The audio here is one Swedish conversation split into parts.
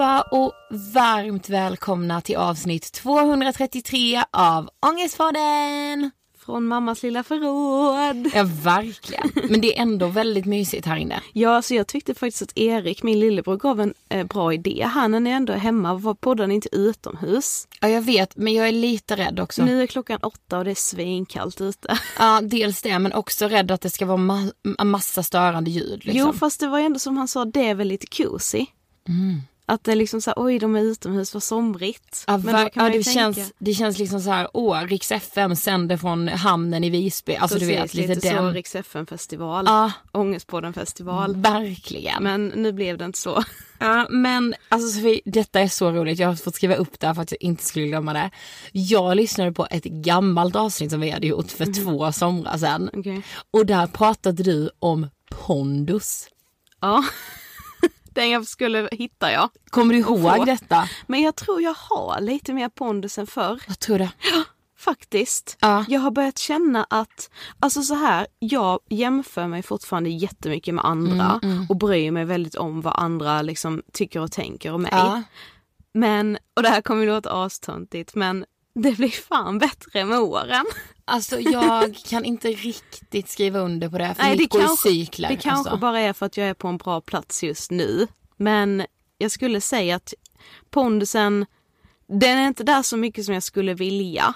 allihopa och varmt välkomna till avsnitt 233 av Ångestpodden! Från mammas lilla förråd. Ja verkligen, men det är ändå väldigt mysigt här inne. Ja, så jag tyckte faktiskt att Erik, min lillebror, gav en eh, bra idé. Han ni ändå är hemma, var poddar ni inte utomhus? Ja jag vet, men jag är lite rädd också. Nu är klockan åtta och det är svinkallt ute. Ja, dels det, men också rädd att det ska vara ma massa störande ljud. Liksom. Jo, fast det var ändå som han sa, det är väl lite cozy. Att det är liksom så här, oj de är utomhus, vad somrigt. Ja, Men kan ja det, tänka- känns, det känns liksom så här, åh, Rix FM sänder från hamnen i Visby. Alltså du vet, Precis, lite, lite så den. Rix festival Ja, Ångestpodden festival. verkligen. Men nu blev det inte så. Ja, men alltså Sofie, detta är så roligt. Jag har fått skriva upp det här för att jag inte skulle glömma det. Jag lyssnade på ett gammalt avsnitt som vi hade gjort för två somrar sedan. Okej. Och där pratade du om pondus. Ja. Den jag skulle hitta jag. Kommer du ihåg detta? Men jag tror jag har lite mer pondus än förr. Jag tror det. Faktiskt. Ja. Jag har börjat känna att, alltså så här, jag jämför mig fortfarande jättemycket med andra Mm, och bryr mig väldigt om vad andra liksom tycker och tänker om mig. Ja. Men, och det här kommer ju låta astöntigt men det blir fan bättre med åren. Alltså jag kan inte riktigt skriva under på det för Nej, det går kanske- i cykler. Det kanske alltså. bara är för att jag är på en bra plats just nu. Men jag skulle säga att pondusen, den är inte där så mycket som jag skulle vilja.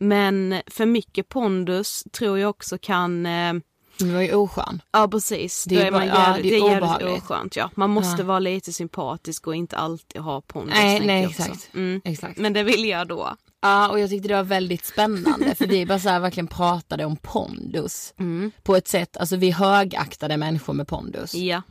Men för mycket pondus tror jag också kan eh, Du var ju oskön. Ja precis, Det det är är, man ja, jävligt, det är det är jävligt oskönt. Ja. Man måste Ja. vara lite sympatisk och inte alltid ha pondus. Nej, nej exakt. Mm. exakt. Men det vill jag då. Ja och jag tyckte det var väldigt spännande för vi bara så här verkligen pratade om pondus. Mm. På ett sätt, alltså vi högaktade människor med pondus. Ja.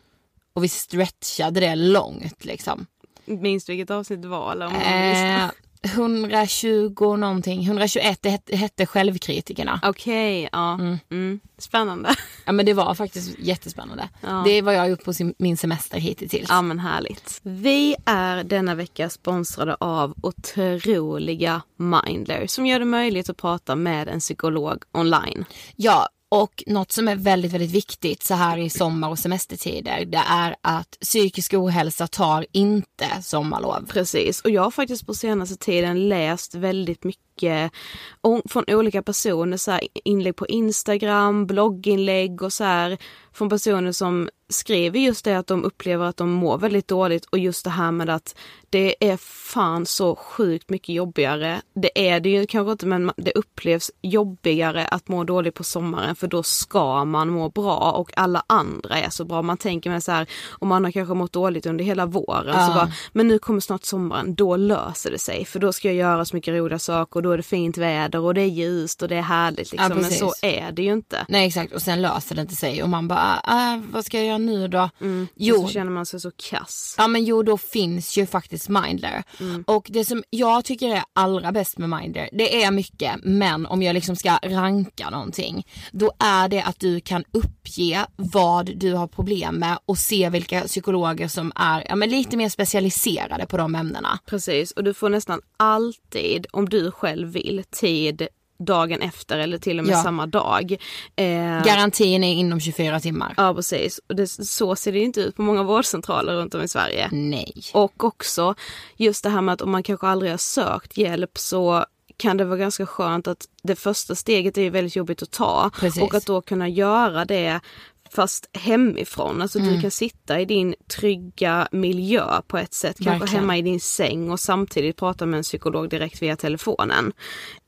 Och vi stretchade det långt liksom. Du vilket avsnitt det var? Eller om man? Eh, 120 någonting, 121 det hette, hette Självkritikerna. Okej, ja. Mm. Mm. Spännande. Ja men det var faktiskt jättespännande. Ja. Det är vad jag har gjort på min semester hittills. Ja men härligt. Vi är denna vecka sponsrade av otroliga Mindler som gör det möjligt att prata med en psykolog online. Ja, och något som är väldigt, väldigt viktigt så här i sommar och semestertider det är att psykisk ohälsa tar inte sommarlov. Precis, och jag har faktiskt på senaste tiden läst väldigt mycket o- från olika personer, så här, inlägg på Instagram, blogginlägg och så här från personer som skriver just det att de upplever att de mår väldigt dåligt och just det här med att det är fan så sjukt mycket jobbigare. Det är det ju kanske inte men det upplevs jobbigare att må dåligt på sommaren för då ska man må bra och alla andra är så bra. Man tänker med så här om man har kanske mått dåligt under hela våren så Ja. bara men nu kommer snart sommaren, då löser det sig för då ska jag göra så mycket roliga saker och då är det fint väder och det är ljust och det är härligt liksom. men precis. så är det ju inte. Nej exakt och sen löser det inte sig och man bara, ah, vad ska jag göra nu då? Jo. Jo, Så känner man sig så kass. Ja men jo då finns ju faktiskt Mindler. Mm. Och det som jag tycker är allra bäst med Mindler, det är mycket men om jag liksom ska ranka någonting, då är det att du kan uppge vad du har problem med och se vilka psykologer som är ja, men lite mer specialiserade på de ämnena. Precis, och du får nästan alltid, om du själv vill, tid dagen efter eller till och med Ja. samma dag. Eh, Garantin är inom 24 timmar. ja precis, och det, så ser det ju inte ut på många vårdcentraler runt om i Sverige. Nej. Och också just det här med att om man kanske aldrig har sökt hjälp så kan det vara ganska skönt att det första steget är ju väldigt jobbigt att ta. Precis. Och att då kunna göra det fast hemifrån. Alltså Mm. du kan sitta i din trygga miljö på ett sätt. Kanske Verkligen. hemma i din säng och samtidigt prata med en psykolog direkt via telefonen.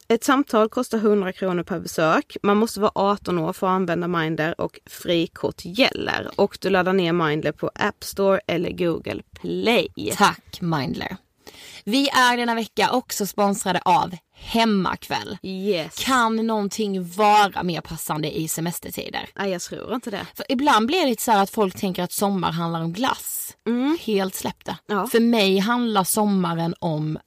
Ett samtal kostar 100 kronor per besök. Man måste vara 18 år för att använda Mindler och frikort gäller. Och du laddar ner Mindler på App Store eller Google Play. Tack Mindler. Vi är denna vecka också sponsrade av Hemmakväll. Yes. Kan någonting vara mer passande i semestertider? Nej jag tror inte det. För ibland blir det lite så här att folk tänker att sommar handlar om glass. Helt släppta. Ja. För mig handlar sommaren om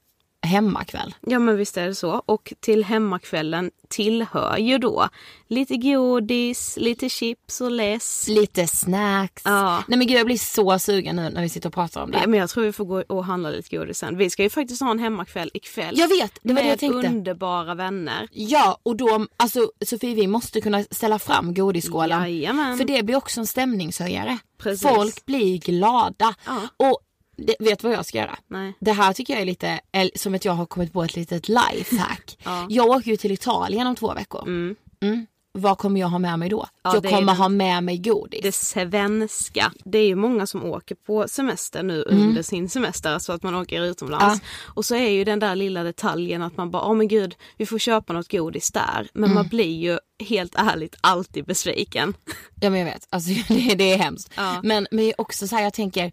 hemmakväll. Ja men visst är det så. Och till hemmakvällen tillhör ju då lite godis, lite chips och läsk. Lite snacks. Ja. Nej men gud jag blir så sugen nu när vi sitter och pratar om det. Ja, men jag tror vi får gå och handla lite godis sen. Vi ska ju faktiskt ha en hemmakväll ikväll. Jag vet, det var det med jag tänkte. underbara vänner. Ja och då, alltså Sofie vi måste kunna ställa fram godisskålar. Jajamän. För det blir också en stämningshöjare. Precis. Folk blir glada. Ja. Och det, vet vad jag ska göra? Nej. Det här tycker jag är lite, som att jag har kommit på ett litet lifehack. Ja. Jag åker ju till Italien om två veckor. Mm. Mm. Vad kommer jag ha med mig då? Ja, jag kommer ha med mig godis. Det svenska. Det är ju många som åker på semester nu under sin semester, alltså att man åker utomlands. Och så är ju den där lilla detaljen att man bara, åh men gud, vi får köpa något godis där. Men man blir ju helt ärligt alltid besviken. Ja men jag vet, alltså det, det är hemskt. Ja. Men, men också så här, jag tänker,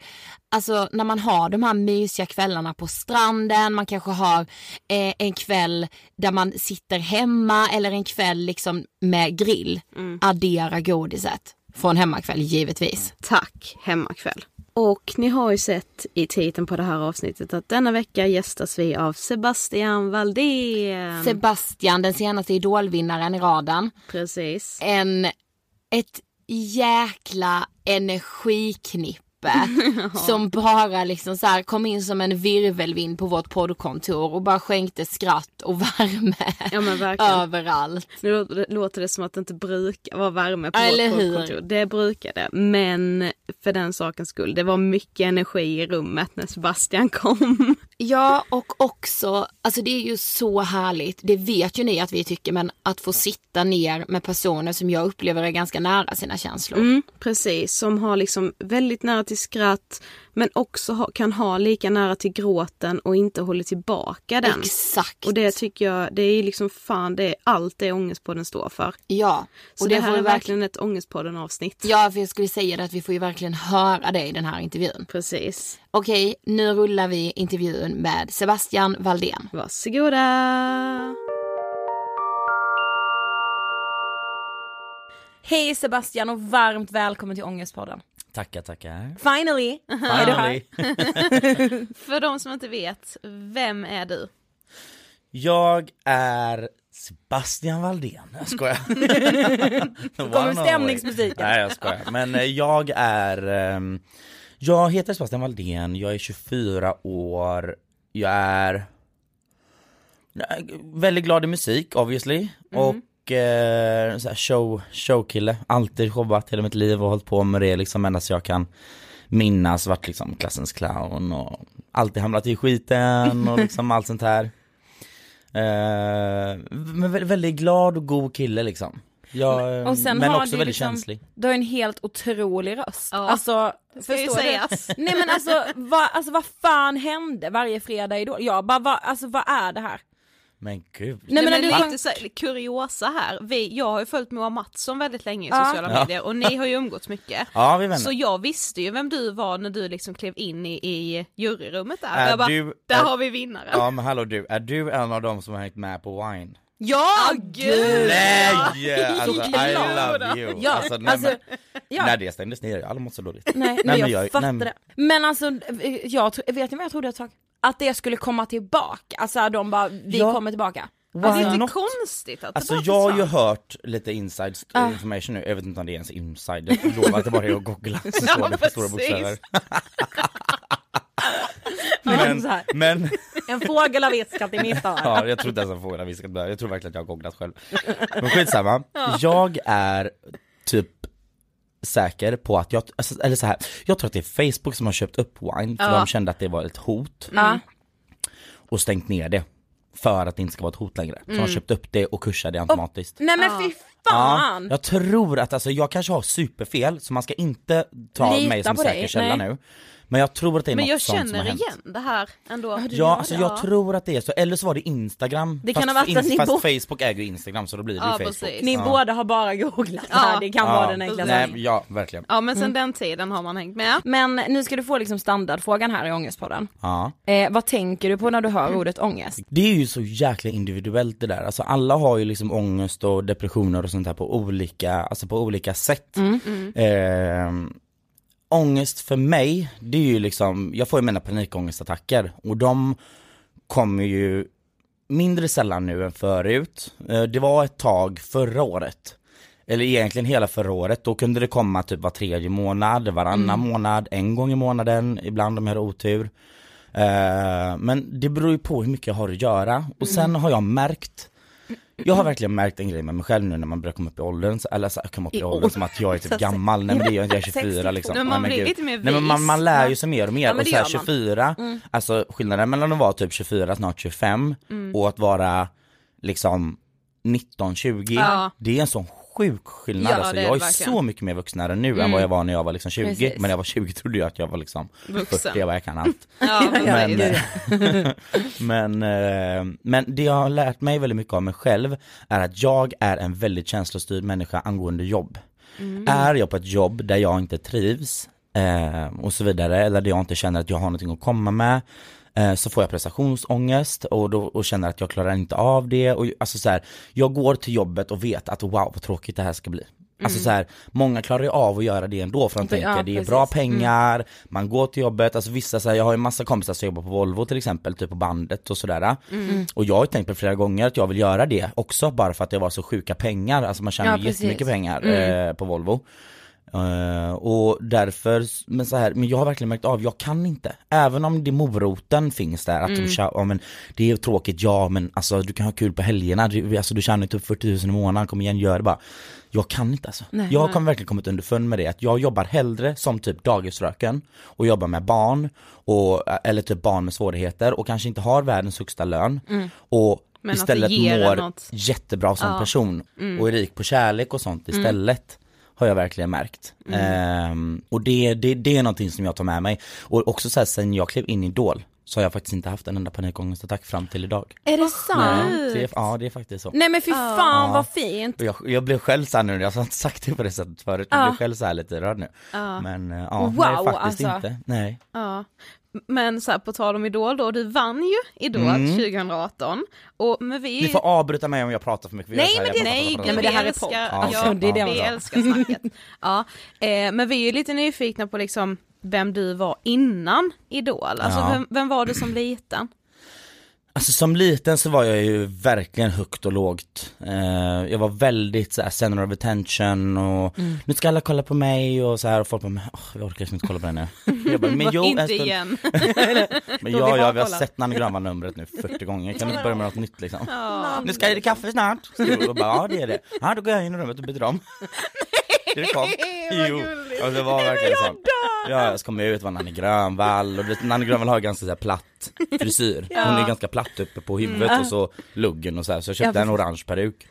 alltså när man har de här mysiga kvällarna på stranden, man kanske har eh, en kväll där man sitter hemma eller en kväll liksom med grill. Addera godiset. Från hemmakväll givetvis. Tack, hemmakväll. Och ni har ju sett i titeln på det här avsnittet att denna vecka gästas vi av Sebastian Valdén. Sebastian, den senaste idolvinnaren i raden. Precis. En, ett jäkla energiknippe. som bara liksom så här kom in som en virvelvind på vårt poddkontor och bara skänkte skratt och värme Ja överallt. Nu låter det, som att det inte brukar vara värme på Eller vårt hur? kontor. Det brukar det. Men för den sakens skull, det var mycket energi i rummet när Sebastian kom. Ja och också, alltså det är ju så härligt, det vet ju ni att vi tycker, men att få sitta ner med personer som jag upplever är ganska nära sina känslor. Mm, precis, som har liksom väldigt nära till skratt men också ha, kan ha lika nära till gråten och inte håller tillbaka den. Exakt. Och det tycker jag, det är liksom fan det är allt det Ångestpodden står för. Ja. Så och det, det, här får är verkligen ett Ångestpodden avsnitt. ja för jag skulle säga det att vi får ju verkligen höra det i den här intervjun. Precis. Okej, nu rullar vi intervjun med Sebastian Valdén. Varsågoda! Hej Sebastian och varmt välkommen till Ångestpodden. Tackar, tackar. Finally! Är du här? Finally. För de som inte vet, vem är du? Jag är Sebastian Valdén, jag skojar. Nu kommer stämningsmusiken. Nej jag skojar, men eh, jag är, ehm, jag heter Sebastian Valdén, jag är 24 år, jag är jag är väldigt glad i musik obviously och eh, så show, showkille, alltid jobbat hela mitt liv och hållit på med det liksom ända så jag kan minnas, varit liksom klassens clown och alltid hamnat i skiten och liksom allt sånt här. Eh, men vä- väldigt glad och god kille liksom. Jag, Och sen men har också du väldigt liksom- känslig. Du har en helt otrolig röst. Ja, alltså, ska ju förstår du? sägas. Nej men alltså vad, alltså vad fan hände varje fredag i Idol? Jag bara, vad, alltså vad är det här? Men gud. Nej, men när du lite så kuriosa här, vi, jag har ju följt Moa Mattsson väldigt länge i Ja. sociala Ja. medier och ni har ju umgåtts mycket. Ja vi vänner. Så jag visste ju vem du var när du liksom klev in i, i juryrummet där. Är jag bara, du- där är- har vi vinnaren. Ja men hallå du, är du en av dem som har hängt med på Wine? Ja gud! Nej! Alltså I love you! Ja, alltså, nej, alltså, men, ja. När det stängdes ner, jag hade mått så dåligt. Nej, Nej, men men jag, jag- fattar nej, men- det. Men alltså, jag, tro- vet ni vad jag trodde ett tag? Att det skulle komma tillbaka, alltså de bara, vi Ja. kommer tillbaka. det är inte konstigt att Alltså jag har ju hört lite inside Ah. information nu, jag vet inte om det är ens inside, jag lovar att det bara är att googla så står det på stora bokstäver. Men, Men, en fågel har viskat i mitt öra. Ja, jag tror inte ens att fåglarna viskat där. Jag tror verkligen att jag har googlat själv. Men skitsamma. Jag är typ säker på att jag, alltså, eller så här, jag tror att det är Facebook som har köpt upp Wine för Ja. de kände att det var ett hot Ja. och stängt ner det. för att det inte ska vara ett hot längre. Så de har Mm. köpt upp det och kursar det automatiskt. Nej men fy fan! Ja, jag tror att, alltså jag kanske har superfel så man ska inte ta Lita mig som säker dig, källa nej. nu. Men jag tror att det är Men något jag sånt som har känner hänt. igen det här ändå. Ja, alltså jag tror att det är så, eller så var det Instagram. Det kan fast, ha varit att ni fast bo- Facebook äger ju Instagram så då blir det Ja, ju Facebook. precis. Ni ja. båda har bara googlat det här, det kan ja, vara den enklaste. nej, Ja, verkligen. Ja men sen den tiden har man hängt med. Men nu ska du få liksom standardfrågan här i Ångestpodden. Ja. Eh, vad tänker du på när du hör ordet ångest? Det är ju så jäkla individuellt det där, alltså alla har ju liksom ångest och depressioner och sånt här på olika, alltså på olika sätt. Eh, ångest för mig, det är ju liksom, jag får ju mina panikångestattacker och de kommer ju mindre sällan nu än förut. Eh, det var ett tag förra året, eller egentligen hela förra året, då kunde det komma typ var tredje månad, varannan månad, en gång i månaden, ibland om jag har otur. Eh, men det beror ju på hur mycket jag har att göra och sen har jag märkt jag har verkligen märkt en grej med mig själv nu när man börjar komma upp i åldern, så- eller så, komma upp i I åldern som att jag är typ gammal, nej men det är jag inte, jag är 24 liksom. Men man Nej, blir gud. lite mer Nej men man, man lär ju sig mer och mer Ja, och det så här, gör man. 24, Mm. alltså skillnaden mellan att vara typ 24, snart 25 och att vara liksom 19, 20, Ja. det är en sån sjuk skillnad Ja, alltså. är Jag är verkligen. så mycket mer vuxnare nu än vad jag var när jag var liksom 20, Precis. men när jag var 20 trodde jag att jag var liksom Vuxen. 40, jag bara, jag kan allt. Ja, Men, precis. men, eh, men det jag har lärt mig väldigt mycket av mig själv är att jag är en väldigt känslostyrd människa angående jobb. Är jag på ett jobb där jag inte trivs eh, och så vidare, eller där jag inte känner att jag har någonting att komma med, eh, så får jag prestationsångest och, då, och känner att jag klarar inte av det. Och, alltså så här, jag går till jobbet och vet att wow vad tråkigt det här ska bli. Alltså så här, många klarar ju av att göra det ändå för de Ja, tänker det är bra pengar, man går till jobbet, alltså vissa så här, jag har ju massa kompisar som jobbar på Volvo till exempel, typ på bandet och sådär. Och jag har ju tänkt på flera gånger att jag vill göra det också bara för att det var så sjuka pengar, alltså man tjänar Ja, jättemycket pengar eh, på Volvo. Eh, och därför, men så här, men jag har verkligen märkt av, jag kan inte. Även om det moroten finns där, att de tja, ja, men det är tråkigt, ja men alltså du kan ha kul på helgerna, du, alltså, du tjänar typ 40 000 i månaden, kom igen gör det bara. Jag kan inte alltså. jag har verkligen kommit underfund med det, att jag jobbar hellre som typ dagisfröken och jobbar med barn, och, eller typ barn med svårigheter och kanske inte har världens högsta lön. Och Men istället mår något. jättebra som Ja. person och är rik på kärlek och sånt istället. Har jag verkligen märkt. Ehm, och det, det, det är någonting som jag tar med mig. Och också så här, sen jag klev in i Idol så har jag faktiskt inte haft en enda panikångestattack fram till idag. Är det sant? Nej, det är, ja det är faktiskt så. Nej men fy fan Ja. vad fint! Jag, jag blev själv såhär nu, jag har inte sagt det på det sättet förut, jag Ja. blev själv såhär lite rörd nu. Men eh, ja, Wow, nej faktiskt alltså. inte. Nej. Ja. Men så här, på tal om Idol då, du vann ju Idol 2018. Och, men vi... Ni får avbryta mig om jag pratar för mycket. Nej men det, nej, men här är älskar, podd. ja, Alltså, det är det vi älskar snacket. ja, eh, men vi är ju lite nyfikna på liksom vem du var innan Idol, alltså Ja. vem, vem var du som liten? Alltså som liten så var jag ju verkligen högt och lågt. Eh, jag var väldigt såhär center of attention och nu ska alla kolla på mig och så här och folk bara, åh, jag orkar liksom inte kolla på den nu. Jag bara, men jo, inte stund. igen. Men ja, ja, vi har sett Nanne Grönvall-numret nu 40 gånger, kan du börja med något nytt liksom? Nu ska jag i kaffe snart. Och bara, ja det är det. Ja då går jag in i rummet och byter om. Det kom. Jo, och det var verkligen så. Ja, så kom jag ut, var Nanne Grönvall och du vet, Nanne Grönvall har ganska så här platt frisyr. Hon är ganska platt uppe på huvudet och så luggen och så här. så jag köpte en orange peruk.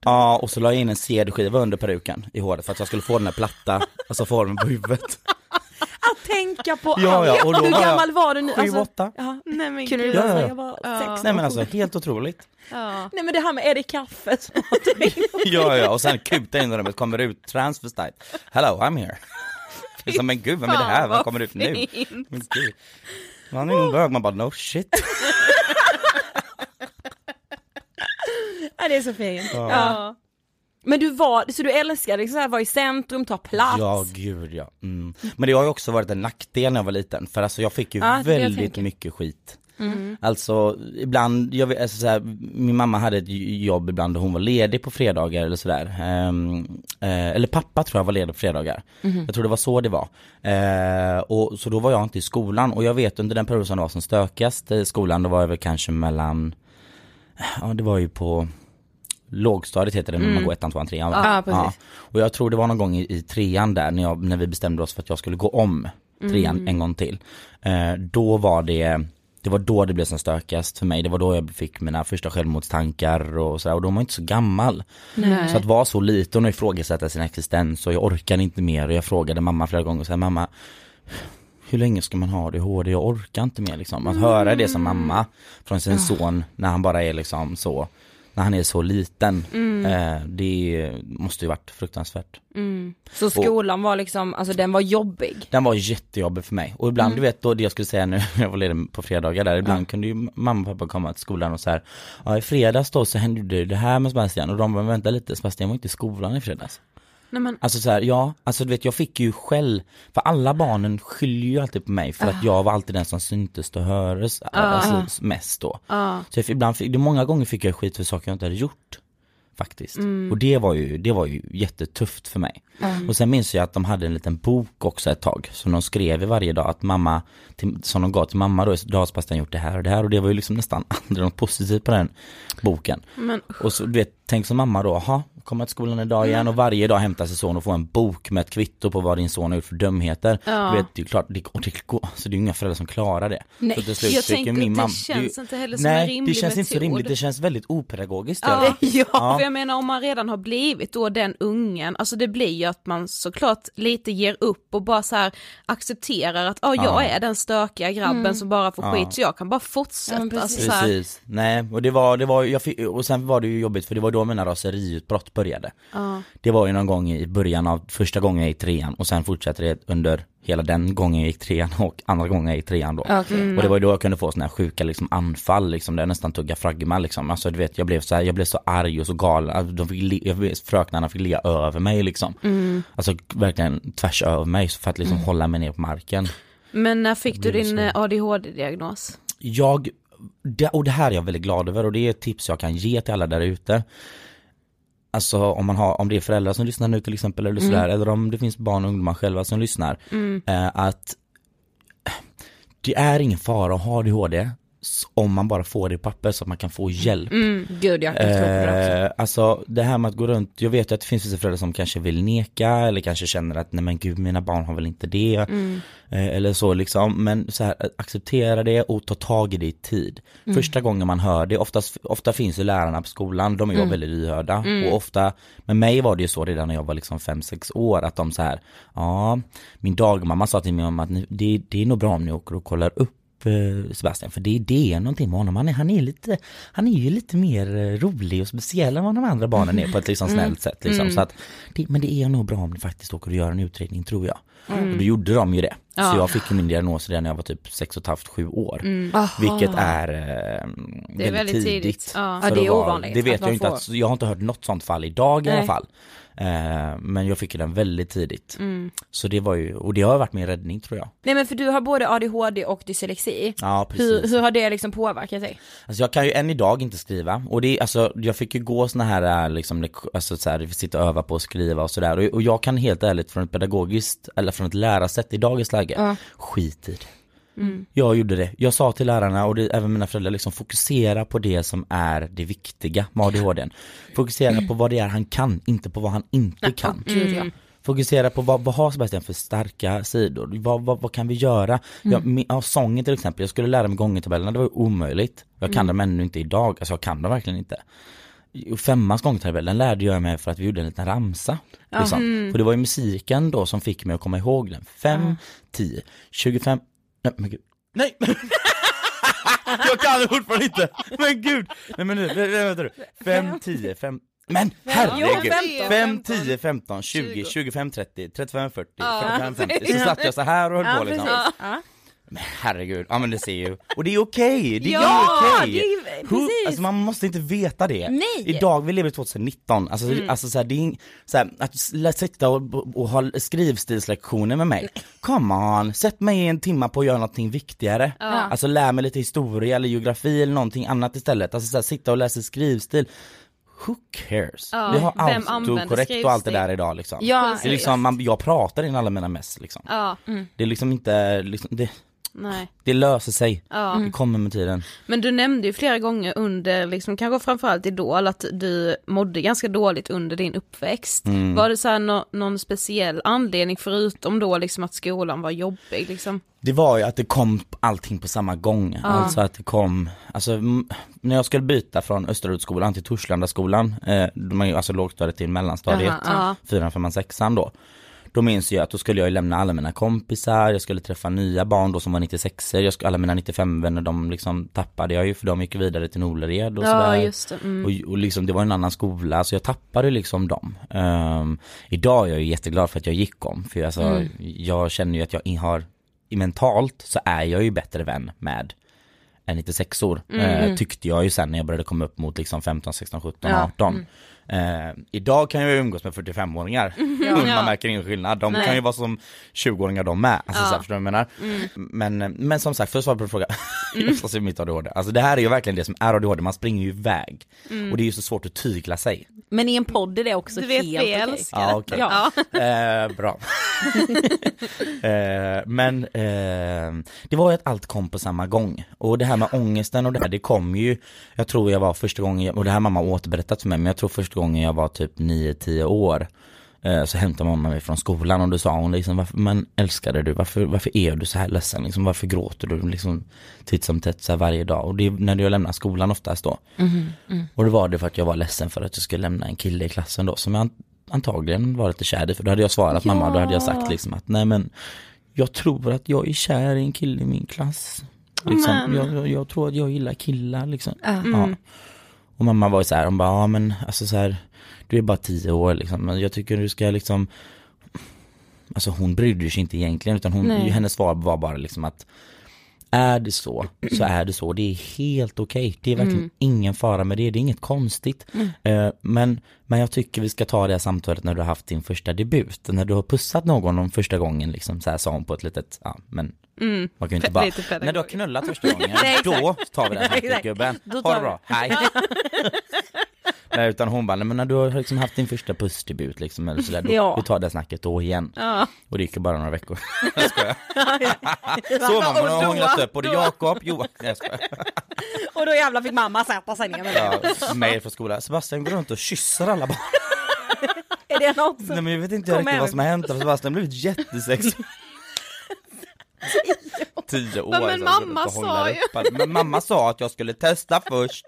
Ja, och så la jag in en CD-skiva under peruken i håret för att jag skulle få den här platta, alltså formen på huvudet. Att tänka på Ja, allt. ja, och då Hur jag gammal var du nu? Sju, åtta. ja. Nej men Kunde du gud. Ja, läsa? ja. Jag var sex. Nej men alltså helt otroligt. Ja. Nej men det här med är det kaffe som Ja, ja, och sen kuta in i rummet, kommer ut transvestite. Hello, I'm here. Som, men gud, vem är det här? Vem vad kommer ut nu? Men gud. Man är en bög, man bara no shit. Ja det är så fint. Ja. Men du var, så du älskade liksom att vara i centrum, ta plats. Ja, gud ja. Mm. Men det har ju också varit en nackdel när jag var liten, för alltså jag fick ju jag väldigt mycket skit. Alltså ibland, jag, alltså, så här, min mamma hade ett jobb ibland och hon var ledig på fredagar eller sådär. Ehm, eh, eller pappa tror jag var ledig på fredagar. Jag tror det var så det var. Eh, och, så då var jag inte i skolan och jag vet under den perioden som det var som stökigast i skolan, då var jag väl kanske mellan, ja det var ju på lågstadiet heter det när man går ettan, tvåan, trean va? Ja, precis. Och jag tror det var någon gång i, i trean där när, jag, när vi bestämde oss för att jag skulle gå om trean Mm. en gång till. Eh, då var det Det var då det blev som stökigast för mig, det var då jag fick mina första självmordstankar och sådär och då var inte så gammal. Nej. Så att vara så liten och ifrågasätta sin existens och jag orkar inte mer och jag frågade mamma flera gånger så här, mamma hur länge ska man ha ADHD? Jag orkar inte mer liksom. Att höra det som mamma från sin son när han bara är liksom så, när han är så liten. Eh, det måste ju varit fruktansvärt. Så skolan var liksom, alltså den var jobbig. Den var jättejobbig för mig. Och ibland du vet då det jag skulle säga nu jag var ledig på fredagar där ibland kunde ju mamma och pappa komma till skolan och så här Ja i fredags då så hände det det här med Sebastian. Och de bara vänta lite Sebastian var inte i skolan i fredags Nej, men, Alltså så här, ja, alltså du vet jag fick ju skäll För alla barnen skyller ju alltid på mig för att jag var alltid den som syntes och hördes alltså, mest då ja. Så jag, ibland fick, många gånger fick jag skit för saker jag inte hade gjort Faktiskt. Och det var ju, det var ju jättetufft för mig. Och sen minns jag att de hade en liten bok också ett tag, som de skrev i varje dag att mamma, till, som de gav till mamma då, idag har Sebastian gjort det här och det här och det var ju liksom nästan aldrig något positivt på den boken. men Och så du vet, tänk som mamma då, ha kommer till skolan idag igen och varje dag hämtar sin son och får en bok med ett kvitto på vad din son har gjort för dumheter. Ja. Du vet, det är klart, det, och det går, så det är ju inga föräldrar som klarar det. Nej, så till slut jag tänker min att det mamma- känns inte heller som nej, en rimlig det känns inte så metod. rimligt, det känns väldigt opedagogiskt. Ja, det. ja, för jag menar om man redan har blivit då den ungen, alltså det blir ju att man såklart lite ger upp och bara så här accepterar att ja, jag Ja. är den stökiga grabben som bara får skit så jag kan bara fortsätta. Ja, men precis. alltså, Precis, nej och det var, det var, jag fick, och sen var det ju jobbigt för det var då mina raseriutbrott började. ja. Det var ju någon gång i början av första gången jag gick trean och sen fortsatte det under hela den gången jag gick trean och andra gången jag gick trean då. Okej. Och det var ju då jag kunde få såna här sjuka liksom anfall liksom där jag nästan tugga fragma liksom. Alltså du vet jag blev så här, jag blev så arg och så galen. Alltså, De fick, jag fröknarna fick ligga över mig liksom. Alltså verkligen tvärs över mig för att liksom hålla mig ner på marken. Men när fick du din så. eh, ADHD-diagnos? Jag, och det här är jag väldigt glad över och det är ett tips jag kan ge till alla där ute. Alltså om man har, om det är föräldrar som lyssnar nu till exempel eller sådär, eller om det finns barn och ungdomar själva som lyssnar. Eh, att det är ingen fara att ha ADHD om man bara får det i papper så att man kan få hjälp. Gud jag kan tro på det också. Eh, alltså det här med att gå runt, jag vet ju att det finns vissa föräldrar som kanske vill neka eller kanske känner att nej men gud mina barn har väl inte det. Eh, eller så liksom, men så här, acceptera det och ta tag i det i tid. Första gången man hör det, oftast, ofta finns ju lärarna på skolan, de är ju väldigt lyhörda och ofta, med mig var det ju så redan när jag var liksom 5-6 år att de så här, ja, min dagmamma sa till min mamma att det, det är nog bra om ni åker och kollar upp eh, Sebastian för det, det är någonting med honom, han är, han är lite, han är ju lite mer eh, rolig och speciell än vad de andra barnen är på ett liksom snällt sätt liksom. Så att, det, men det är nog bra om ni faktiskt åker och gör en utredning tror jag. Och då gjorde de ju det. Så jag fick min diagnos redan när jag var typ 6,5-7 år. Vilket är, eh, Det är väldigt tidigt. Ja. Ja, det är vara- ovanligt Det vet jag inte, får. att, jag har inte hört något sånt fall idag i alla Nej. fall. Eh, men jag fick den väldigt tidigt. Så det var ju, och det har varit min räddning tror jag. Nej men för du har både ADHD och dyslexi. Ja precis. Hur, hur har det liksom påverkat dig? Alltså jag kan ju än idag inte skriva och det alltså jag fick ju gå såna här äh, liksom, alltså så här, sitta och öva på att skriva och sådär och, och jag kan helt ärligt från ett pedagogiskt eller från ett lärarsätt i dagens läge, skit i det. Jag gjorde det. Jag sa till lärarna och det, även mina föräldrar liksom fokusera på det som är det viktiga med ADHD. Fokusera på vad det är han kan, inte på vad han inte kan. Ja. Fokusera på vad, vad har Sebastian för starka sidor? Vad, vad, vad kan vi göra? Jag, min, ja, sången till exempel, jag skulle lära mig gångertabellerna, det var ju omöjligt. Jag kan dem ännu inte idag, alltså jag kan dem verkligen inte. Femmans gångtabell, den lärde jag mig för att vi gjorde en liten ramsa. Liksom. För det var ju musiken då som fick mig att komma ihåg den. 5, 10, 25, nej men gud. Nej! jag kan det fortfarande inte! Men gud! Nej men nu, vä- vänta du. 5, 10, 5, men herregud! 5, 10, 15, 20, 25, 30, 35, 40, 45, 50. Så satt jag så här och höll på liksom. Ja. Men herregud, ja men det ser ju, och det är okej, det är Ja, okej! det är- Hur- precis. Alltså man måste inte veta det. Nej. Idag, vi lever i 2019, alltså, Mm. alltså så här, det är så här, att sitta och, och ha skrivstilslektioner med mig, come on, sätt mig en timma på att göra någonting viktigare. Alltså lär mig lite historia eller geografi eller någonting annat istället, alltså så här, sitta och läsa skrivstil. Who cares? Ja, vi har autokorrekt och allt det där idag liksom. Ja, det är liksom, man, jag pratar in alla mina mess liksom. Ja. Det är liksom inte, liksom, det, Nej. Det löser sig, Ja. det kommer med tiden. Men du nämnde ju flera gånger under, liksom, kanske framförallt Idol, att du mådde ganska dåligt under din uppväxt. Mm. Var det så här nå- någon speciell anledning förutom då liksom att skolan var jobbig liksom? Det var ju att det kom allting på samma gång. Alltså att det kom, alltså när jag skulle byta från Österudskolan till Torslandaskolan, eh, de är ju alltså lågstadiet till mellanstadiet, fyran, femman, sexan då. Då minns jag att då skulle jag lämna alla mina kompisar, jag skulle träffa nya barn då som var 96 jag skulle, alla mina 95 vänner de liksom tappade jag ju för de gick vidare till Nolared och Ja sådär. just det. Mm. Och, och liksom det var en annan skola så jag tappade liksom dem. Ehm, idag är jag ju jätteglad för att jag gick om för alltså, Mm. jag känner ju att jag har, mentalt så är jag ju bättre vän med än 96or. Mm. Eh, tyckte jag ju sen när jag började komma upp mot liksom 15, 16, 17, Ja. 18. Eh, idag kan jag ju umgås med 45-åringar. Man märker ingen skillnad. De Nej. kan ju vara som 20-åringar de med. Alltså, Ja. så här, förstår du vad jag menar? Mm. Men, men som sagt, för att svara på din fråga. alltså mitt ADHD. Alltså det här är ju verkligen det som är ADHD, man springer ju iväg. Mm. Och det är ju så svårt att tygla sig. Men i en podd är det också Du vet helt okej. älskar Ja, okej. Ja. Eh, bra. eh, men eh, det var ju att allt kom på samma gång. Och det här med ångesten och det här, det kom ju, jag tror jag var första gången, och det här mamma återberättat för mig, men jag tror första gången jag var typ 9-10 år. eh, Så hämtade mamma mig från skolan och då sa hon liksom, varför, men älskade du, varför, varför är du så här ledsen? Liksom, varför gråter du liksom titt som tätt så här varje dag? Och det är när jag lämnar skolan oftast då. Och det var det för att jag var ledsen för att jag skulle lämna en kille i klassen då som jag an- antagligen var lite kär i för då hade jag svarat mamma, då hade jag sagt liksom att nej men jag tror att jag är kär i en kille i min klass. Liksom, jag, jag, jag tror att jag gillar killar liksom. Mm. Ja. Och mamma var ju så här, hon bara, ja men alltså så här, du är bara tio år liksom, men jag tycker du ska liksom Alltså hon brydde sig inte egentligen utan hon, Nej. hennes svar var bara liksom att är det så, så är det så. Det är helt okej. Det är verkligen Mm. ingen fara med det. Det är inget konstigt. Eh, men, men jag tycker vi ska ta det här samtalet när du har haft din första debut. När du har pussat någon om första gången, liksom, så här sa hon på ett litet, ja men Mm. man kan ju inte bara, när du har knullat första gången, då tar vi det här gubben. Då Ha det bra, hej. Nej utan hon bara, nej, men när du har liksom haft din första pussdebut liksom, eller sådär, då, Ja. vi tar det snacket då igen. Ja. Och det gick bara några veckor. jag skojar. Så mamma, hon har hånglat upp både Jakob, Johan, nej jag skojar. Och då jävlar fick mamma sätta sig ner med mig. Ja, mail från skolan, Sebastian går runt och kysser alla barn. Är det något som... Nej men jag vet inte riktigt vad som har hänt, Sebastian har blivit jättesexig. Tio år. Men så mamma jag sa ju. Men mamma sa att jag skulle testa först.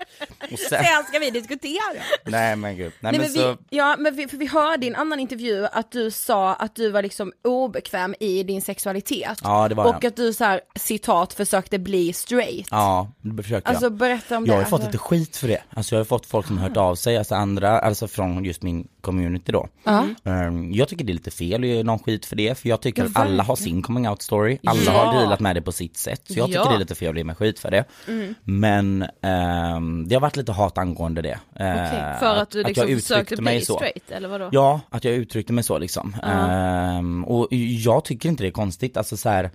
Och sen, Sen ska vi diskutera. nej men gud. Nej, Nej, men men så, vi, ja, men vi, för vi hörde i en annan intervju att du sa att du var liksom obekväm i din sexualitet. ja det var och jag. att du så här, citat, försökte bli straight. Ja, det försöker Alltså jag. berätta om Jag har det. ju fått lite skit för det. Alltså jag har fått folk som har hört av sig, alltså andra, alltså från just min community då. Ja. Ehm, Jag tycker det är lite fel att ge någon skit för det, för jag tycker att alla har sin coming out story, alla Ja. har dealat med det på sitt sätt. Så jag tycker det är lite fel att ge mig skit för det. Mm. Men ehm, det har varit lite hat angående det. Eh, Okej, För att du liksom jag försökte uttryckte mig bli så. straight eller vadå? Ja, att jag uttryckte mig så liksom. Ehm, och jag tycker inte det är konstigt, alltså så här.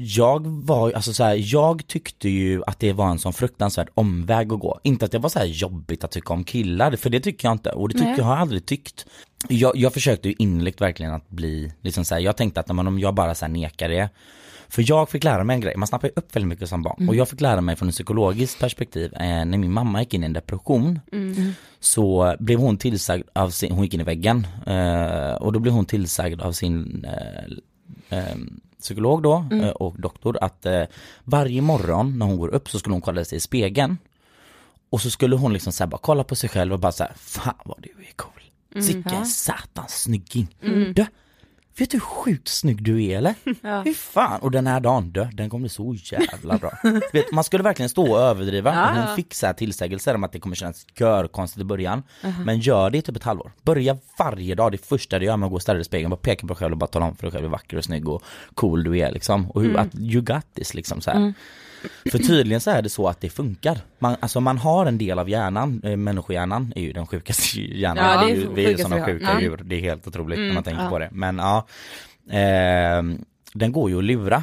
Jag var, alltså så här, jag tyckte ju att det var en sån fruktansvärd omväg att gå. Inte att det var så här jobbigt att tycka om killar, för det tycker jag inte. Och det tycker jag har jag aldrig tyckt. Jag, jag försökte ju innerligt verkligen att bli, liksom så här, jag tänkte att om jag bara så här nekar det. För jag fick lära mig en grej, man snappar ju upp väldigt mycket som barn. Och jag fick lära mig från ett psykologiskt perspektiv, eh, när min mamma gick in i en depression så blev hon tillsagd av sin, hon gick in i väggen eh, och då blev hon tillsagd av sin eh, eh, psykolog då eh, och doktor att eh, varje morgon när hon går upp så skulle hon kolla sig i spegeln och så skulle hon liksom så bara kolla på sig själv och bara så här, fan vad du är cool. Sicken satans snygging. Du, vet du hur sjukt snygg du är eller? Ja. Fy fan, och den här dagen, du, den kommer bli så jävla bra. vet, man skulle verkligen stå och överdriva. Ja, ja. hon fick så här tillsägelser om att det kommer kännas görkonstigt i början. Men gör det i typ ett halvår. Börja varje dag, det första du gör med att gå och ställa dig i spegeln, bara peka på dig själv och bara tala om för dig själv hur vacker och snygg och cool du är liksom. Och hur, att you got this liksom så här. För tydligen så är det så att det funkar. Man, alltså man har en del av hjärnan, eh, människohjärnan är ju den sjukaste hjärnan. Ja, det är vi, vi är ju sådana sjuka Ja. djur, det är helt otroligt när man tänker ja. på det. Men ja, ehm, den går ju att lura.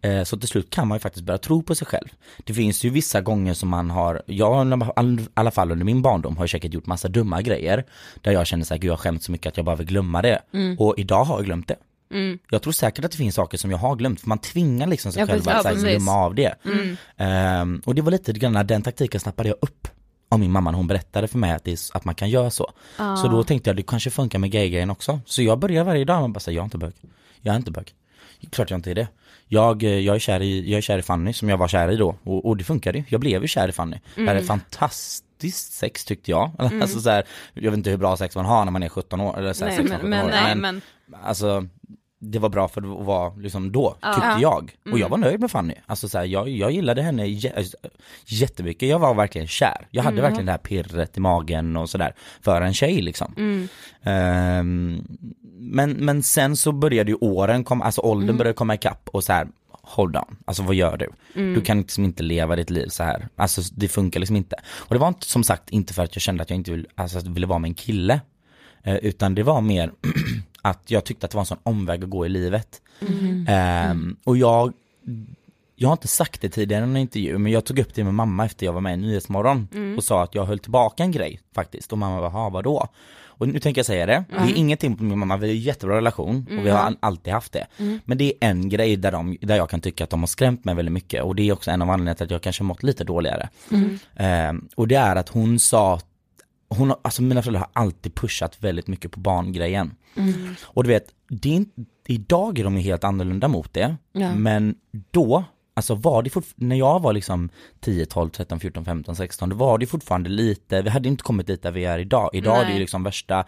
Eh, så till slut kan man ju faktiskt börja tro på sig själv. Det finns ju vissa gånger som man har, jag i alla fall under min barndom har jag säkert gjort massa dumma grejer. Där jag känner såhär, gud jag har skämt så mycket att jag bara vill glömma det. Och idag har jag glömt det. Mm. Jag tror säkert att det finns saker som jag har glömt, för man tvingar liksom sig Ja, själv att Ja, glömma av det. Mm. Ehm, och det var lite grann, den taktiken snappade jag upp av min mamma när hon berättade för mig att, det är, att man kan göra så. Ah. Så då tänkte jag det kanske funkar med gay-grejen också. Så jag börjar varje dag att bara säga jag är inte bög. Jag är inte bög. Klart jag inte är det. Jag, eh, jag, är, kär i, jag är kär i Fanny som jag var kär i då och, och det funkade ju. Jag blev ju kär i Fanny. Det här är fantastiskt sex tyckte jag. Alltså så här, jag vet inte hur bra sex man har när man är 17 år eller så här, Nej, 16, men, 17 men, år. nej, men Alltså det var bra för att vara liksom då, Ja. tyckte Ja. jag. Och Mm. jag var nöjd med Fanny. Alltså så här, jag, jag gillade henne jä- jättemycket, jag var verkligen kär. Jag hade Mm. verkligen det här pirret i magen och sådär, för en tjej liksom. Mm. Ehm, men, men sen så började ju åren komma, alltså åldern Mm. började komma ikapp och så här. Hold on, alltså vad gör du? Mm. Du kan liksom inte leva ditt liv så här. alltså det funkar liksom inte. Och det var inte, som sagt inte för att jag kände att jag inte vill, alltså, ville vara med en kille. Eh, utan det var mer att jag tyckte att det var en sån omväg att gå i livet. Mm. Ehm, och jag, jag har inte sagt det tidigare i en intervju, men jag tog upp det med mamma efter jag var med i Nyhetsmorgon Mm. och sa att jag höll tillbaka en grej faktiskt. Och mamma bara, "Ha, vadå? Och nu tänker jag säga det, det Mm. är ingenting på min mamma, vi har en jättebra relation och vi har Mm. alltid haft det. Mm. Men det är en grej där, de, där jag kan tycka att de har skrämt mig väldigt mycket och det är också en av anledningarna till att jag kanske mått lite dåligare. Mm. Ehm, och det är att hon sa, hon har, alltså mina föräldrar har alltid pushat väldigt mycket på barngrejen. Mm. Och du vet, det är inte, idag är de ju helt annorlunda mot det, Ja. men då, alltså var det fort, när jag var liksom 10, 12, 13, 14, 15, 16, då var det fortfarande lite, vi hade inte kommit dit där vi är idag. Idag är det Nej. ju liksom värsta